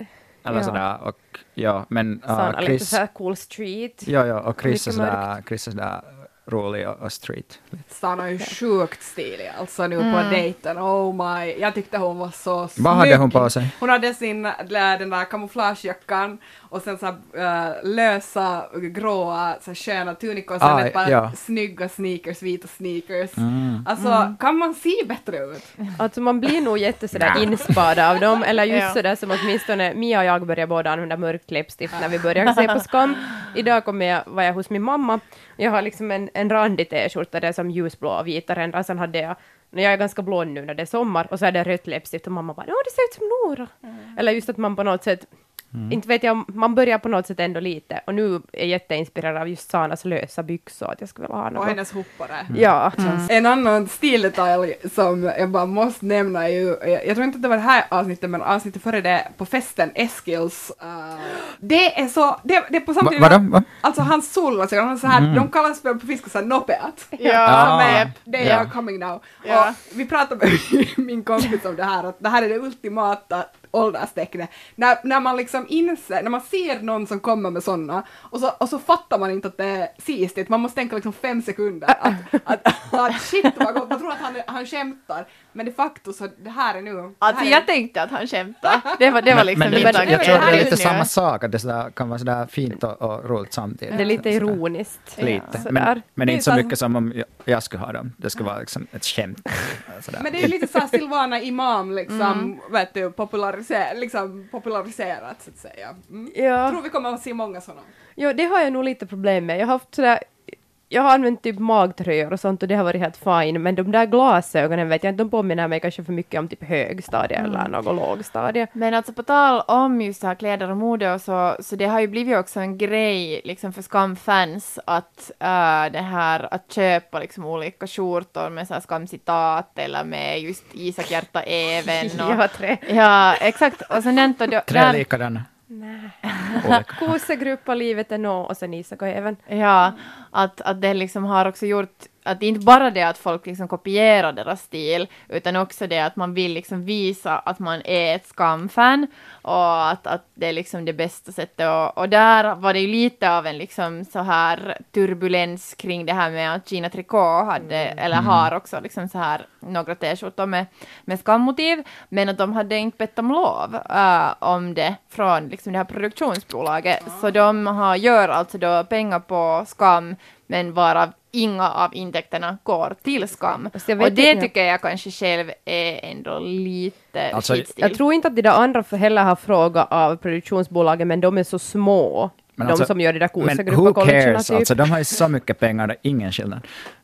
eller Ja. sådär och ja, men uh, Sana lite Chris, såhär cool street. ja, ja, och Chris är sådär, Chris är sådär rolig och, och street. Sanna är ju sjukt stilig alltså nu på dejten. Oh my, jag tyckte hon var så snygg. Vad hade hon på sig? Hon hade sin, den där kamouflagejackan och sen så här, äh, lösa gråa så här, sköna tunikor och sen Ah, ett par ja. snygga sneakers, vita sneakers. Mm. Alltså kan man se bättre ut? Alltså man blir nog jätte sådär inspirerad av dem, eller just Ja. sådär som åtminstone Mia och jag började båda använda mörkt läppstift när vi började se på *laughs* Skam. Idag kom jag, var jag hos min mamma, jag har liksom en, en randig t-skjorta, det är som ljusblå och vita ränder, sen hade jag när jag är ganska blond nu när det är sommar och så är det rött läppstift och mamma bara ”Åh, det ser ut som Nora”. Eller just att man på något sätt Inte vet jag, man börjar på något sätt ändå lite och nu är jag jätteinspirerad av just Sanas lösa byxor, att jag skulle vilja ha Och något. hennes hoppare. Ja, En annan stildetalj som jag bara måste nämna är ju, jag, jag tror inte att det var det här avsnittet, men avsnittet före det på festen, Eskils. Uh, det är så, det, det är på Va, samtidigt... vadå? Va? Alltså hans solglasögon, han har så här, Mm. de kallas för på finska så här nopeat. *laughs* Ja, är, japp. they Ja. are coming now. Ja. Och vi pratade med *laughs* min kompis om det här, att det här är det ultimata ålderstecknet. När, när man liksom inser, när man ser någon som kommer med sådana och så, och så fattar man inte att det är sistigt, man måste tänka liksom fem sekunder att, att, att shit vad han, han skämtar, men de facto så det här är nu... Alltså här är, jag tänkte att han skämtade. Det var, det var liksom men, men, tanke. jag tror det är lite samma sak, att det sådär, kan vara sådär fint och, och roligt samtidigt. det är lite Sådär. ironiskt. Lite. Sådär. Men, men Det är inte så mycket som om jag, jag skulle ha dem. Det skulle vara liksom ett skämt. Sådär. *laughs* Men det är lite såhär Silvana Imam liksom, vet du, populariser, liksom populariserat så att säga. Mm. Ja. Jag tror vi kommer att se många sådana. Jo, det har jag nog lite problem med. Jag har haft sådär, jag har använt typ magtröjor och sånt och det har varit helt fine, men de där glasögonen vet jag inte, de påminner mig kanske för mycket om typ högstadie eller något lågstadie. Men alltså på tal om just så här kläder och mode och så, så det har ju blivit också en grej liksom för skamfans att äh, det här att köpa liksom olika skjortor med så här skamcitat eller med just Isak Hjärta Even *laughs* och har tre. Ja, exakt. Och sen då, Tre likadana. Nej. Och *laughs* livet är nå och sen Isak och även. Ja, att, att det liksom har också gjort att det är inte bara det att folk liksom kopierar deras stil, utan också det att man vill liksom visa att man är ett skamfan och att, att det är liksom det bästa sättet. Och, och där var det ju lite av en liksom så här turbulens kring det här med att Gina Tricot hade, eller har också liksom så här några t-skjortor med, med skammotiv, men att de hade inte bett om lov äh, om det från liksom det här produktionsbolaget. Så de har, gör alltså då pengar på skam, men varav inga av intäkterna går till skam. Jag Och det inte- tycker jag kanske själv är ändå lite Alltså. Jag tror inte att de där andra för heller har frågat av produktionsbolagen, men de är så små. Men de alltså- som gör de där Men who cares? typ. Alltså, de har ju så mycket pengar, det är ingen skillnad.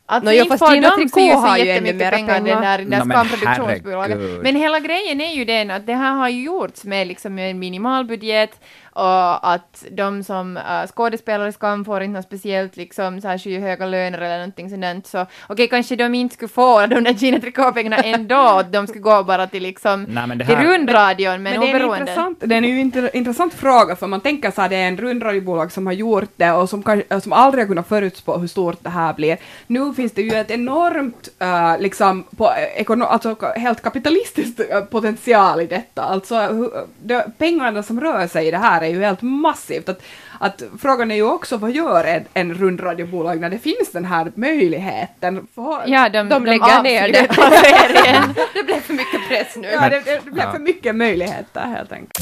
Alltså Nå, ja, inte fast de Tricot har ju ännu jättemycket mera pengar, den pengar. där, den där men Skam-produktionsbolaget. Men hela grejen är ju den att det här har ju gjorts med liksom en minimalbudget och att de som uh, skådespelare i Skam får inte något speciellt liksom så här skyhöga löner eller någonting sådant. Så okej, kanske de inte skulle få de där Gina Tricot-pengarna ändå, *laughs* de skulle gå bara till liksom Nej, men det till här- rundradion, men, Men det är, oberoende. intressant, det är en intressant fråga, för man tänker så här, det är en rundradiobolag som har gjort det och som, kan, som aldrig har kunnat förutspå hur stort det här blir. Nu finns det ju ett enormt, uh, liksom, på, eh, ekono, alltså helt kapitalistiskt eh, potential i detta. Alltså, hu- det, pengarna som rör sig i det här är ju helt massivt. Att, att frågan är ju också, vad gör en, en rundradiobolag när det finns den här möjligheten? För, Ja, de, De lägger ner det. avslutar serien. *laughs* det blev för mycket press nu. ja, det, det, det blev Ja. för mycket möjligheter helt enkelt.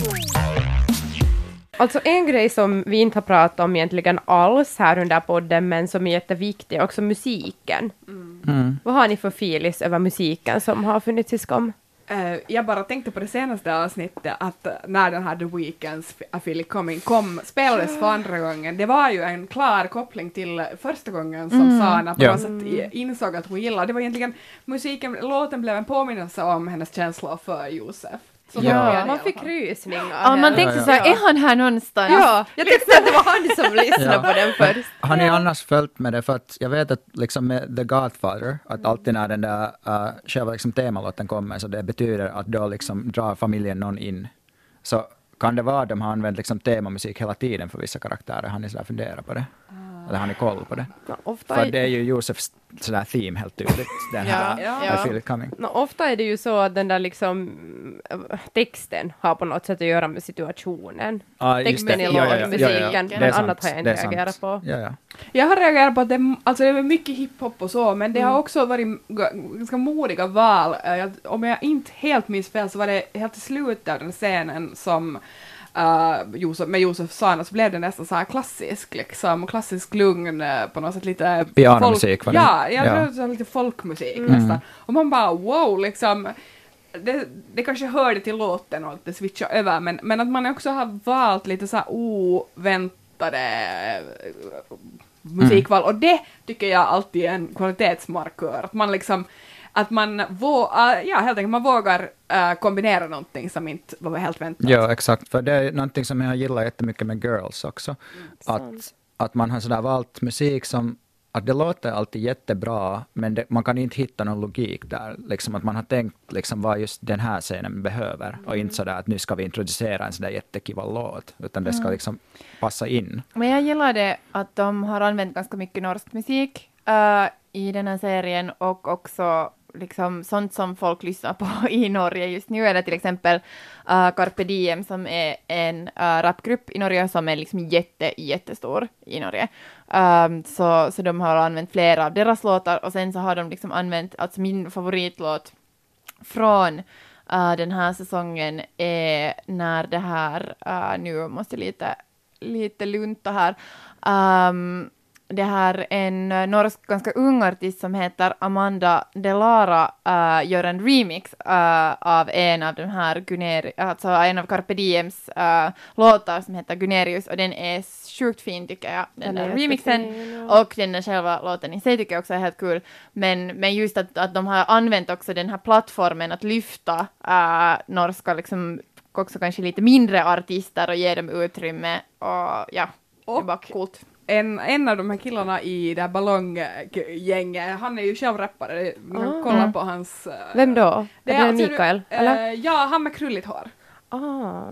Alltså en grej som vi inte har pratat om egentligen alls här under podden, men som är jätteviktig, är också musiken. Mm. Vad har ni för filis över musiken som har funnits i Skam? Eh, jag bara tänkte på det senaste avsnittet att när den här The Weeknds It Coming kom, spelades för andra gången, det var ju en klar koppling till första gången som Sana på något sätt insåg att hon gillade. Det var egentligen musiken, låten blev en påminnelse om hennes känslor för Josef. Så Ja. Man fick rysningar. Ja, man här. tänkte ja. så här, är han här någonstans? Ja, jag tänkte att det var han som *laughs* lyssnade Ja. på den först. Har ni annars följt med det? För att jag vet att liksom med The Godfather, att alltid när den där uh, själva liksom temalåten kommer, så det betyder att då liksom drar familjen någon in. Så kan det vara att de har använt liksom temamusik hela tiden för vissa karaktärer? Har ni sådär funderat på det? Eller har ni koll på det? Nå, ofta, För är, det är ju Josefs sådär theme helt tydligt, den här Ja, I feel it coming. nå, ofta är det ju så att den där liksom äh, texten har på något sätt att göra med situationen. Ah, Texten i Ja, ja, ja. låtmusiken, Ja, ja, ja. men Det är sant. annat har jag inte reagerat på. Ja, ja. Jag har reagerat på att det, alltså det är mycket hiphop och så, men det har också varit ganska modiga val. Jag- Om jag inte helt minns fel så var det helt i slutet av den scenen som uh, Josef, med Josef Sana så blev det nästan så här klassisk, liksom, klassisk lugn, eh, på något sätt lite... Pianomusik, var det? Ja, jag Ja. tror det var lite folkmusik Mm. nästan. Och man bara wow, liksom. Det, det kanske hörde till låten och att det switchade över, men, men att man också har valt lite så här oväntade eh, musikval och det tycker jag alltid är en kvalitetsmarkör. Att man liksom att man, vå, äh, ja, helt enkelt, man vågar äh, kombinera någonting som inte var helt väntat. Ja, exakt. För det är någonting som jag gillar jättemycket med Girls också. att, sant. att man har sådär valt musik som att det låter alltid jättebra, men det, man kan inte hitta någon logik där. Liksom att man har tänkt liksom vad just den här scenen behöver. Och inte sådär att nu ska vi introducera en sådär jättekiva låt. Utan det ska liksom passa in. Men jag gillar det att de har använt ganska mycket norsk musik eh, i den här serien och också liksom sånt som folk lyssnar på *laughs* i Norge just nu, eller till exempel uh, Carpe Diem som är en uh, rapgrupp i Norge som är liksom jätte, jättestor i Norge. Um, så, så de har använt flera av deras låtar och sen så har de liksom använt, alltså min favoritlåt från uh, den här säsongen är när det här, uh, nu måste jag lite, lite lunta här, um, det här en uh, norsk ganska ung artist som heter Amanda Delara uh, gör en remix uh, av en av de här Guneri, alltså en av Carpe Diems uh, låtar som heter Gunerius och den är sjukt fin tycker jag, den, Den är där remixen. ja. Och den där själva låten i sig tycker jag också är helt kul. Men, men just att, att de har använt också den här plattformen att lyfta norska, liksom, också kanske lite mindre artister och ge dem utrymme. Och ja, det är bara Och- coolt. En, en av de här killarna i det här ballonggänget, han är ju själv rappare, man kan Ah. kolla Mm. på hans... äh, Vem då? Det är är det alltså, Mikael? äh, eller? Ja, han med krulligt hår. Ah.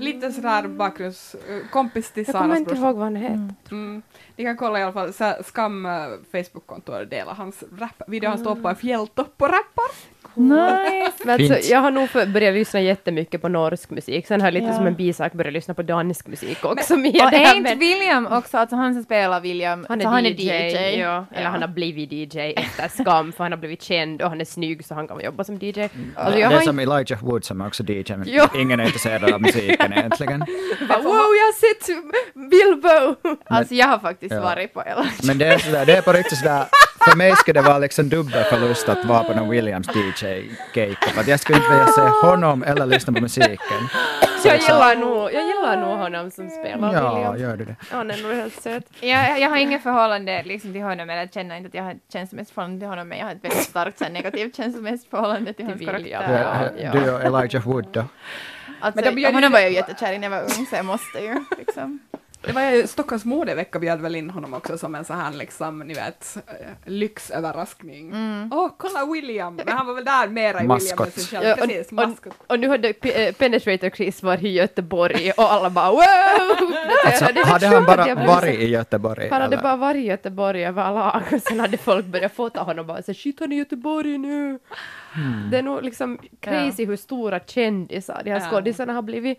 Lite sådär bakgrunds... äh, kompis till Jag kommer Sanas inte brorsa. ihåg vad han heter. Mm. Ni kan kolla i alla fall, så Skam äh, Facebook-konto delar hans rap-video, han står på en fjälltopp och rappar. Nice! Men alltså, Fint. jag har nog för, börjat lyssna jättemycket på norsk musik, sen har jag lite Ja. som en bisak börjat lyssna på dansk musik också. med Och det är inte William också, alltså han som spelar William, han är, så han DJ, är DJ. Ja, eller han har blivit DJ efter Skam, för han har blivit känd och han är snygg så han kan jobba som DJ. Alltså, jag det är som Elijah Wood som är också DJ, men Jo. ingen är intresserad av musiken *laughs* egentligen. wow, jag har sett Bilbo! Alltså jag har faktiskt Ja. varit på Ella. Men det är, sådär, det är på riktigt sådär, för mig skulle det vara liksom dubbel förlust att vara på någon Williams DJ-gig. För att jag skulle inte vilja se honom eller lyssna på musiken. Jag gillar nog, jag gillar nog honom som spelar Ja, William. gör du det? Han är nog helt söt. Jag, jag har inget förhållande liksom, till honom, eller känner inte att jag har ett känslomässigt förhållande till honom, men jag har ett väldigt starkt så negativt känslomässigt förhållande till hans William. karaktär. Du, Ja. du och Elijah Wood då? Alltså, Men de honom var jag ju jättekär i när jag var ung, så jag måste ju liksom. Det var ju Stockholms modevecka bjöd väl in honom också som en sån här liksom, ni vet, eh, lyxöverraskning. Åh, kolla William! Men han var väl där mera i Maskot. William sig själv. Ja, Precis, och, maskot. och, och nu hade P- eh, Penetrator Chris varit i Göteborg och alla bara wow! *laughs* Alltså, hade han bara varit i Göteborg? Han hade eller? bara varit i Göteborg överlag och sen hade folk börjat fota honom och bara så shit han är i Göteborg nu. Hmm. Det är nog liksom crazy hur stora kändisar de här Ja. skådisarna har blivit.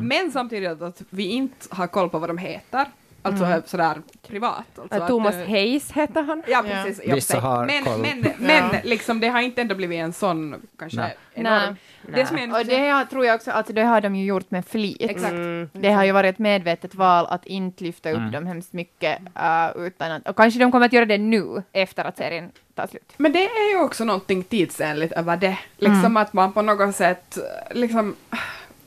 Men samtidigt att vi inte har koll på vad de heter, alltså sådär privat. Alltså att, Thomas eh, Hayes hette han. Ja, precis. Ja, Vissa har men, koll. men, men liksom, det har inte ändå blivit en sån, kanske, Nej. enorm... Det som är Och det har, tror jag också, alltså det har de ju gjort med flit. Exakt. Mm. Det har ju varit ett medvetet val att inte lyfta upp Mm. dem hemskt mycket, uh, utan att, och kanske de kommer att göra det nu, efter att serien tar slut. Men det är ju också någonting tidsenligt över det. Liksom att man på något sätt, liksom,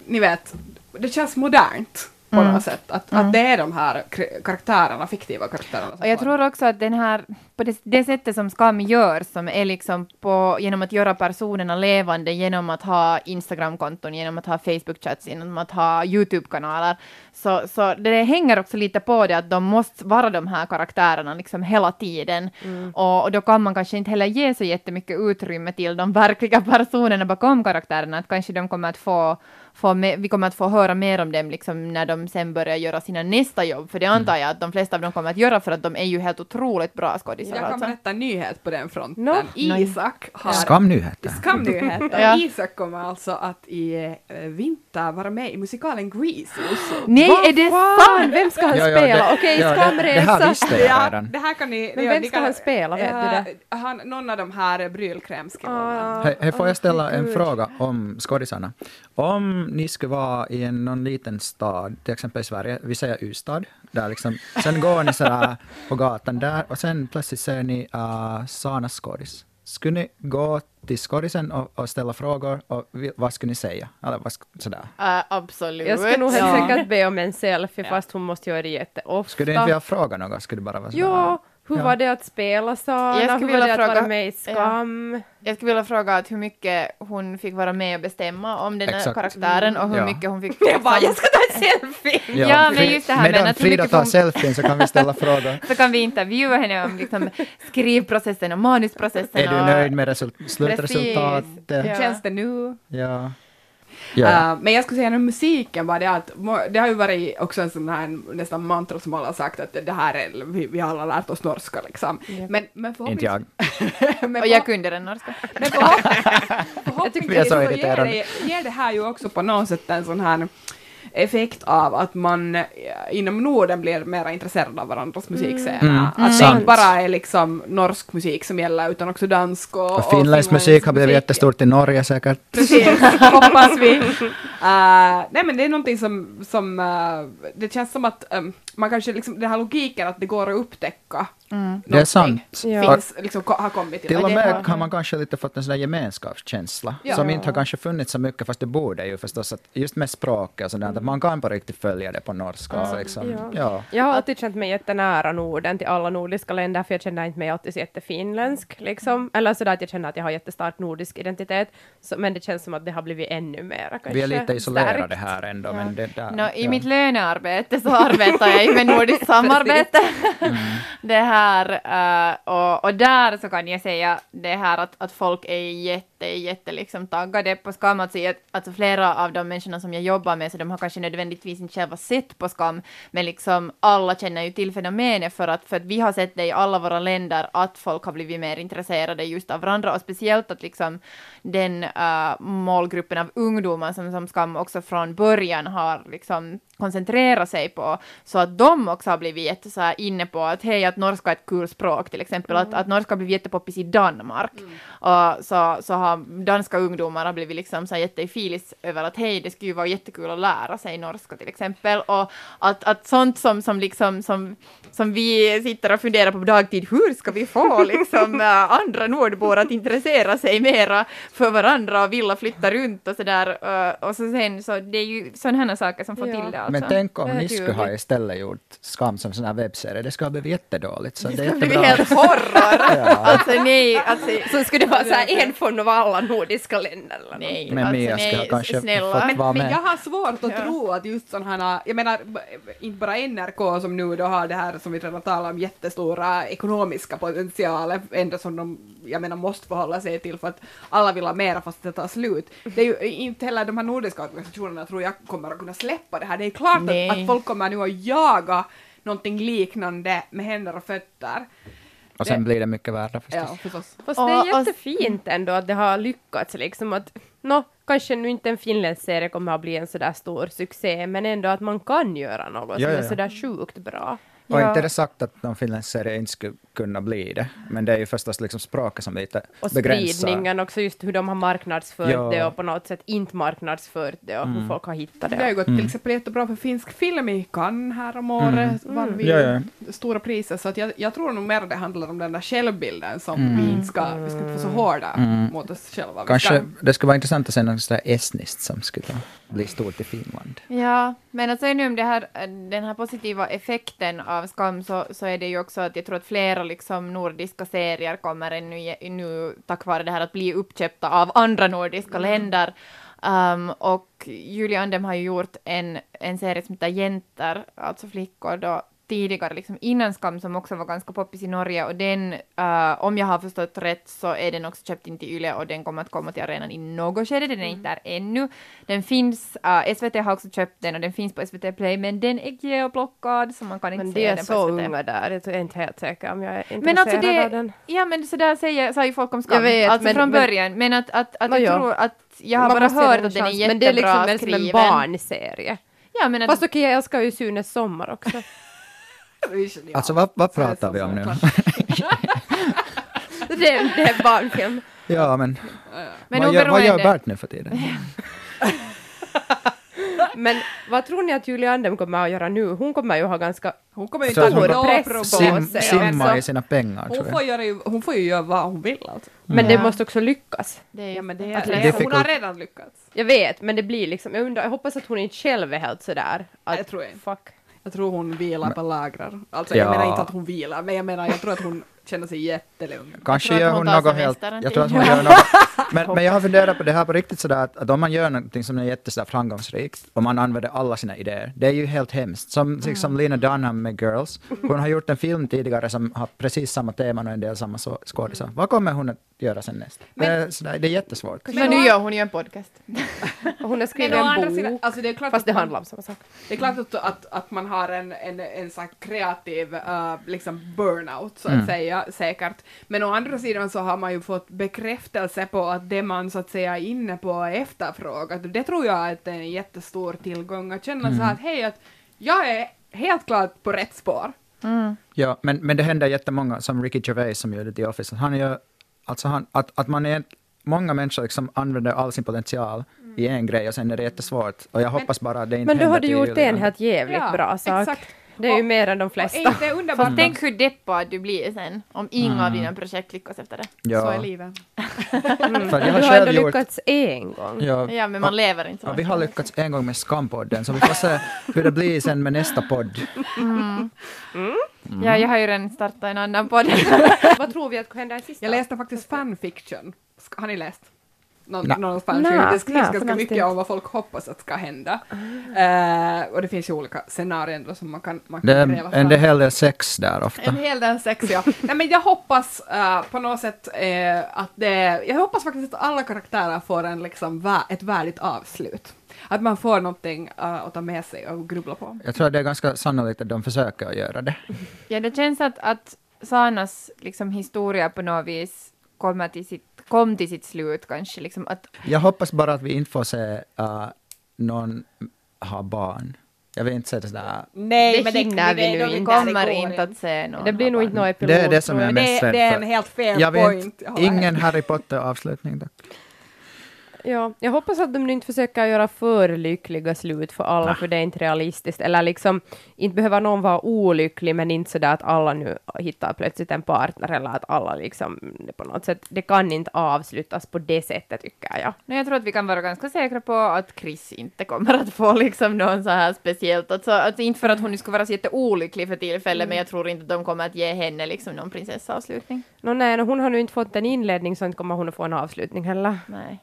ni vet, det känns modernt på Mm. något sätt. Att, att det är de här kar- karaktärerna, fiktiva karaktärerna. Och jag tror också att den här, på det, det sättet som Skam gör, som är liksom på, genom att göra personerna levande, genom att ha Instagram-konton, genom att ha Facebook-chats, genom att ha YouTube-kanaler, så, så det hänger också lite på det att de måste vara de här karaktärerna liksom hela tiden. Och, och då kan man kanske inte heller ge så jättemycket utrymme till de verkliga personerna bakom karaktärerna, att kanske de kommer att få få me- vi kommer att få höra mer om dem liksom när de sen börjar göra sina nästa jobb, för det antar jag att de flesta av dem kommer att göra för att de är ju helt otroligt bra skådisar. Jag kan Alltså. berätta en nyhet på den fronten. Nå. Isak har... Skamnyheter. Skamnyheter. *laughs* Ja. Isak kommer alltså att i eh, vinter vara med i musikalen Grease i Oslo. Nej, är det Fan, vem ska han Ja, spela? Okej, ja, det- Det här skamresa. visste jag Ja, redan. det här kan ni... Men vem ska han spela, vet du det? Han, någon av de här brylkrämskillarna. Ah, hej, får jag ställa en fråga om skådisarna? Om ni skulle vara i en, någon liten stad, till exempel i Sverige, vi säger Ystad, där liksom, sen går ni sådär på gatan där och sen plötsligt ser ni uh, Sanas skådis. Skulle ni gå till skådisen och, och ställa frågor och vi, vad skulle ni säga? Eller vad, sådär. Äh, absolut. Jag skulle nog helt Ja. säkert be om en selfie fast hon måste göra det jätteofta. Skulle du inte vilja fråga något? Skulle bara vara sådär? Ja, hur Ja. var det att spela skulle Hur var vilja det att vara fråga- med i Skam? Jag skulle vilja fråga att hur mycket hon fick vara med och bestämma om den här karaktären och hur Ja. mycket hon fick... *laughs* Jag bara, jag ska ta en selfie! Ja, men just det här med Medan att hur Frida tar hon- selfien så kan vi ställa frågor. *laughs* Så kan vi intervjua henne om liksom, skrivprocessen och manusprocessen. Är du och... nöjd med result- slutresultatet? Ja. Känns det nu? Ja. Ja. Uh, men jag skulle säga att musiken var det att, det har ju varit också en sån här nästan mantra som alla har sagt att det här är, vi, vi har alla lärt oss norska liksom. Men, men Inte jag. *laughs* men Och jag kunde den norska. *laughs* Men förhopp- *laughs* förhoppningsvis vi är så så ger det, ger det här ju också på något sätt en sån här effekt av att man eh, inom Norden blir mer intresserad av varandras musikscener. Mm. Att det inte bara är liksom norsk musik som gäller utan också dansk och, Och finländsk musik har blivit musik. jättestort i Norge säkert. Precis, *laughs* hoppas vi. Uh, nej men det är någonting som, som uh, det känns som att um, man kanske liksom, den här logiken att det går att upptäcka Mm. Det är sant. Ja. finns, liksom, har kommit till. Till och med har- man kanske lite fått en sån där gemenskapskänsla Ja. som inte har kanske funnits så mycket, fast det borde ju förstås, att just med språket och sådär, att man kan på riktigt följa det på norska. och liksom, Ja. ja. Jag har alltid känt mig jättenära Norden till alla nordiska länder, för jag känner inte mig alltid så jättefinländsk, liksom. Eller sådär att jag känner att jag har jättestark nordisk identitet, så, men det känns som att det har blivit ännu mer kanske Vi är lite isolerade stärkt. här ändå, men det där... Nå, I ja. mitt lönearbete så arbetar jag ju med nordiskt *laughs* samarbete. Mm. det här, eh, och, och där så kan jag säga det här att, att folk är jätte, jätte liksom taggade på Skam. Alltså, jag, alltså flera av de människorna som jag jobbar med, så de har kanske nödvändigtvis inte själva sett på Skam, men liksom alla känner ju till fenomenet för att, för att vi har sett det i alla våra länder att folk har blivit mer intresserade just av varandra och speciellt att liksom den eh, målgruppen av ungdomar som, som Skam också från början har liksom koncentrera sig på, så att de också har blivit jätte så här inne på att hej, att norska är ett kul språk till exempel, att, att norska har blivit jättepoppis i Danmark. Och så, så har har danska ungdomar har blivit liksom så jätteifilis över att hej, det skulle ju vara jättekul att lära sig norska till exempel. Och att, att sånt som, som liksom som, som vi sitter och funderar på på dagtid, hur ska vi få liksom äh, *laughs* andra nordbor att intressera sig mera för varandra och vilja flytta runt och sådär. Uh, och så sen så det är ju sådana saker som får Ja. till det alltså. Men tänk om ni skulle ha istället gjort Skam som sån här webbserie. Det skulle ha blivit jättedåligt. Så det är det blir jättebra. helt *laughs* horror! Alltså nej, alltså Så skulle det vara så här en från av alla nordiska länder eller något. nej. Men alltså, Mia skulle nej, kanske snälla. fått vara Men med. jag har svårt att Ja. tro att just sådana här, jag menar inte bara NRK som nu då har det här som vi redan talade om jättestora ekonomiska potential ändå som de, jag menar måste förhålla sig till för att alla vill ha mera fast det tar slut. Det är ju inte heller de här nordiska organisationerna tror jag kommer att kunna släppa det här. Det är klart att, att folk kommer nu att jaga någonting liknande med händer och fötter. Och sen det- blir det mycket värre förstås. Ja, förstås. Fast det Och- är och- jättefint ändå att det har lyckats liksom att nå, kanske nu inte en finländsk serie kommer att bli en sådär stor succé, men ändå att man kan göra något Ja, som ja, är ja. sådär sjukt bra. Och Ja. inte är det sagt att någon finländsk serie inte skulle kunna bli det, men det är ju förstås liksom språket som lite Och begränsar. spridningen också, just hur de har marknadsfört Ja. det och på något sätt inte marknadsfört det och hur folk har hittat Det har ju det. gått till exempel jättebra för finsk film i Cannes här om året. Vann vi Ja, ja. stora priser. Så att jag, jag tror nog mer det handlar om den där självbilden som vi inte ska, vi ska inte vara så hårda mot oss själva. Kanske ska, det skulle vara intressant att se något sådär estniskt som skulle bli stort i Finland. Ja, men att säga nu om det här, den här positiva effekten av Skam så, så är det ju också att jag tror att flera liksom nordiska serier kommer ännu, nu tack vare det här att bli uppköpta av andra nordiska länder. Um, och Julia Andem har ju gjort en, en serie som heter Jenter, alltså flickor då, tidigare, liksom innan Skam, som också var ganska poppis i Norge. Och den, uh, om jag har förstått rätt, så är den också köpt in till Yle och den kommer att komma till arenan i något skede. Den är inte där ännu. Den finns, uh, SVT har också köpt den och den finns på SVT Play, men den är geoplockad så man kan inte Men se det är den så på SVT. unga där, jag är inte helt säker om jag är Men alltså intresserad av det, den. ja men så där säger, sa ju folk om Skam, vet, alltså men- från men- början, men att, att, att jag ja. tror att jag har Man bara hört att den är jättebra Men det är liksom som en skriven. barnserie. Ja, men att, Fast okej, jag älskar ju Sunes sommar också. *laughs* Alltså vad, vad är pratar vi om nu? *laughs* det, är, det är barnfilm. ja, men, men vad, gör, vad gör Bert nu för tiden? *laughs* Men vad tror ni att Julia Andem kommer att göra nu? Hon kommer ju ha ganska... hon kommer ju ha press på Sim, sig, simma alltså. i sina pengar, Hon tror får, jag. göra, ju- hon får ju göra vad hon vill alltså. Men det måste också lyckas. Det är, Ja, men det, att det, hon har redan lyckats. Jag vet, men det blir liksom... Jag, undrar, jag hoppas att hon inte själv är helt sådär. Att, Det tror jag inte. Fuck. Jag tror hon vilar på lagrar. Alltså Ja. jag menar inte att hon vilar, men jag menar jag tror att hon känner sig jättelugn. Kanske gör hon något helt... Jag tror att hon gör *laughs* något... Men, men jag har funderat på det här på riktigt sådär att, att om man gör någonting som är jättesådär framgångsrikt och man använder alla sina idéer, det är ju helt hemskt. Som liksom Lena Dunham med Girls. Hon har gjort en film tidigare som har precis samma teman och en del samma så- skådisar. Vad kommer hon att göra sen näst? det, är sådär, det är jättesvårt. Men nu gör hon ju en podcast. *laughs* Hon har skrivit Men en bok. sidan, alltså det är klart Fast det att man- handlar om samma sak. Det är klart att, att, att man har en, en, en sån här kreativ uh, liksom burnout, så att Mm. säga, säkert. Men å andra sidan så har man ju fått bekräftelse på att det man så att säga är inne på är efterfrågat. Det tror jag att det är en jättestor tillgång, att känna så här att hej, att jag är helt klart på rätt spår. Mm. Ja, men, men det händer jättemånga, som Ricky Gervais som gjorde The Office, han gör, alltså han, att, att man är, många människor liksom använder all sin potential i en grej och sen är det jättesvårt. Och jag hoppas bara att det inte Men då har du gjort en helt jävligt Ja, bra sak. exakt. Det är ju Och- mer än de Och är flesta. inte det underbart? Fast tänk hur deppad du blir sen, om inga av dina projekt lyckas efter det. Så Ja, är livet. *laughs* Mm. för jag Du har har själv ändå gjort... lyckats en gång. Ja, Ja, men man lever inte så ja, vi har lyckats en gång med Skampodden, så vi får se hur det blir sen med nästa podd. Ja, jag har ju redan startat en annan podd. *laughs* Vad tror vi att händer i sista? Jag läste faktiskt fanfiction. Har ni läst? Någon, Nej. någon fanfiction. Nej, det skrivs nej, ganska mycket om vad folk hoppas att ska hända. Eh, och det finns ju olika scenarier då som man kan, man kan Det gräva en fram. hel del sex där ofta. En hel del sex, ja. Nej, men jag hoppas eh, på något sätt eh, att det... Jag hoppas faktiskt att alla karaktärer får en, liksom, vä- ett värdigt avslut. Att man får någonting eh, att ta med sig och grubbla på. Jag tror att det är ganska sannolikt att de försöker att göra det. Ja, det känns att, att Sanas liksom, historia på något vis kommer till sitt, kom till sitt slut kanske. Liksom, att, Jag hoppas bara att vi inte får se uh, någon ha barn. Jag vill inte säga det sådär. Nej, Det men hinner vi det, nu inte. kommer inte att se någon. Det blir nog inte någon epilog. Det är det som jag är mest rädd det är för. en helt fair Jag point. vet ingen Harry Potter-avslutning tack. Ja, jag hoppas att de inte försöker göra för lyckliga slut för alla, för det är inte realistiskt. Eller liksom, inte behöver någon vara olycklig, men inte sådär att alla nu hittar plötsligt en partner, eller att alla liksom på något sätt, det kan inte avslutas på det sättet tycker jag. Nej, jag tror att vi kan vara ganska säkra på att Chris inte kommer att få liksom någon så här speciellt, alltså, alltså inte för att hon skulle vara så jätteolycklig för tillfället, men jag tror inte att de kommer att ge henne liksom någon prinsessaavslutning. Nå nej, no, hon har nu inte fått en inledning, så inte kommer hon att få en avslutning heller. Nej.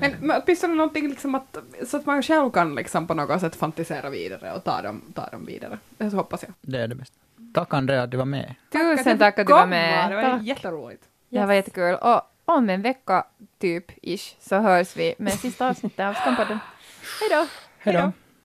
Men, men åtminstone någonting liksom att, så att man själv kan liksom på något sätt fantisera vidare och ta dem, ta dem vidare. Det hoppas jag. Det är det bästa. Tack Andrea att du var med. Tusen tack att du var komma, med. Det var Tack. jätteroligt. Det här var jättekul. Och om en vecka, typ, ish, så hörs vi med sista avsnittet av Skampodden. Hej då! Hej då.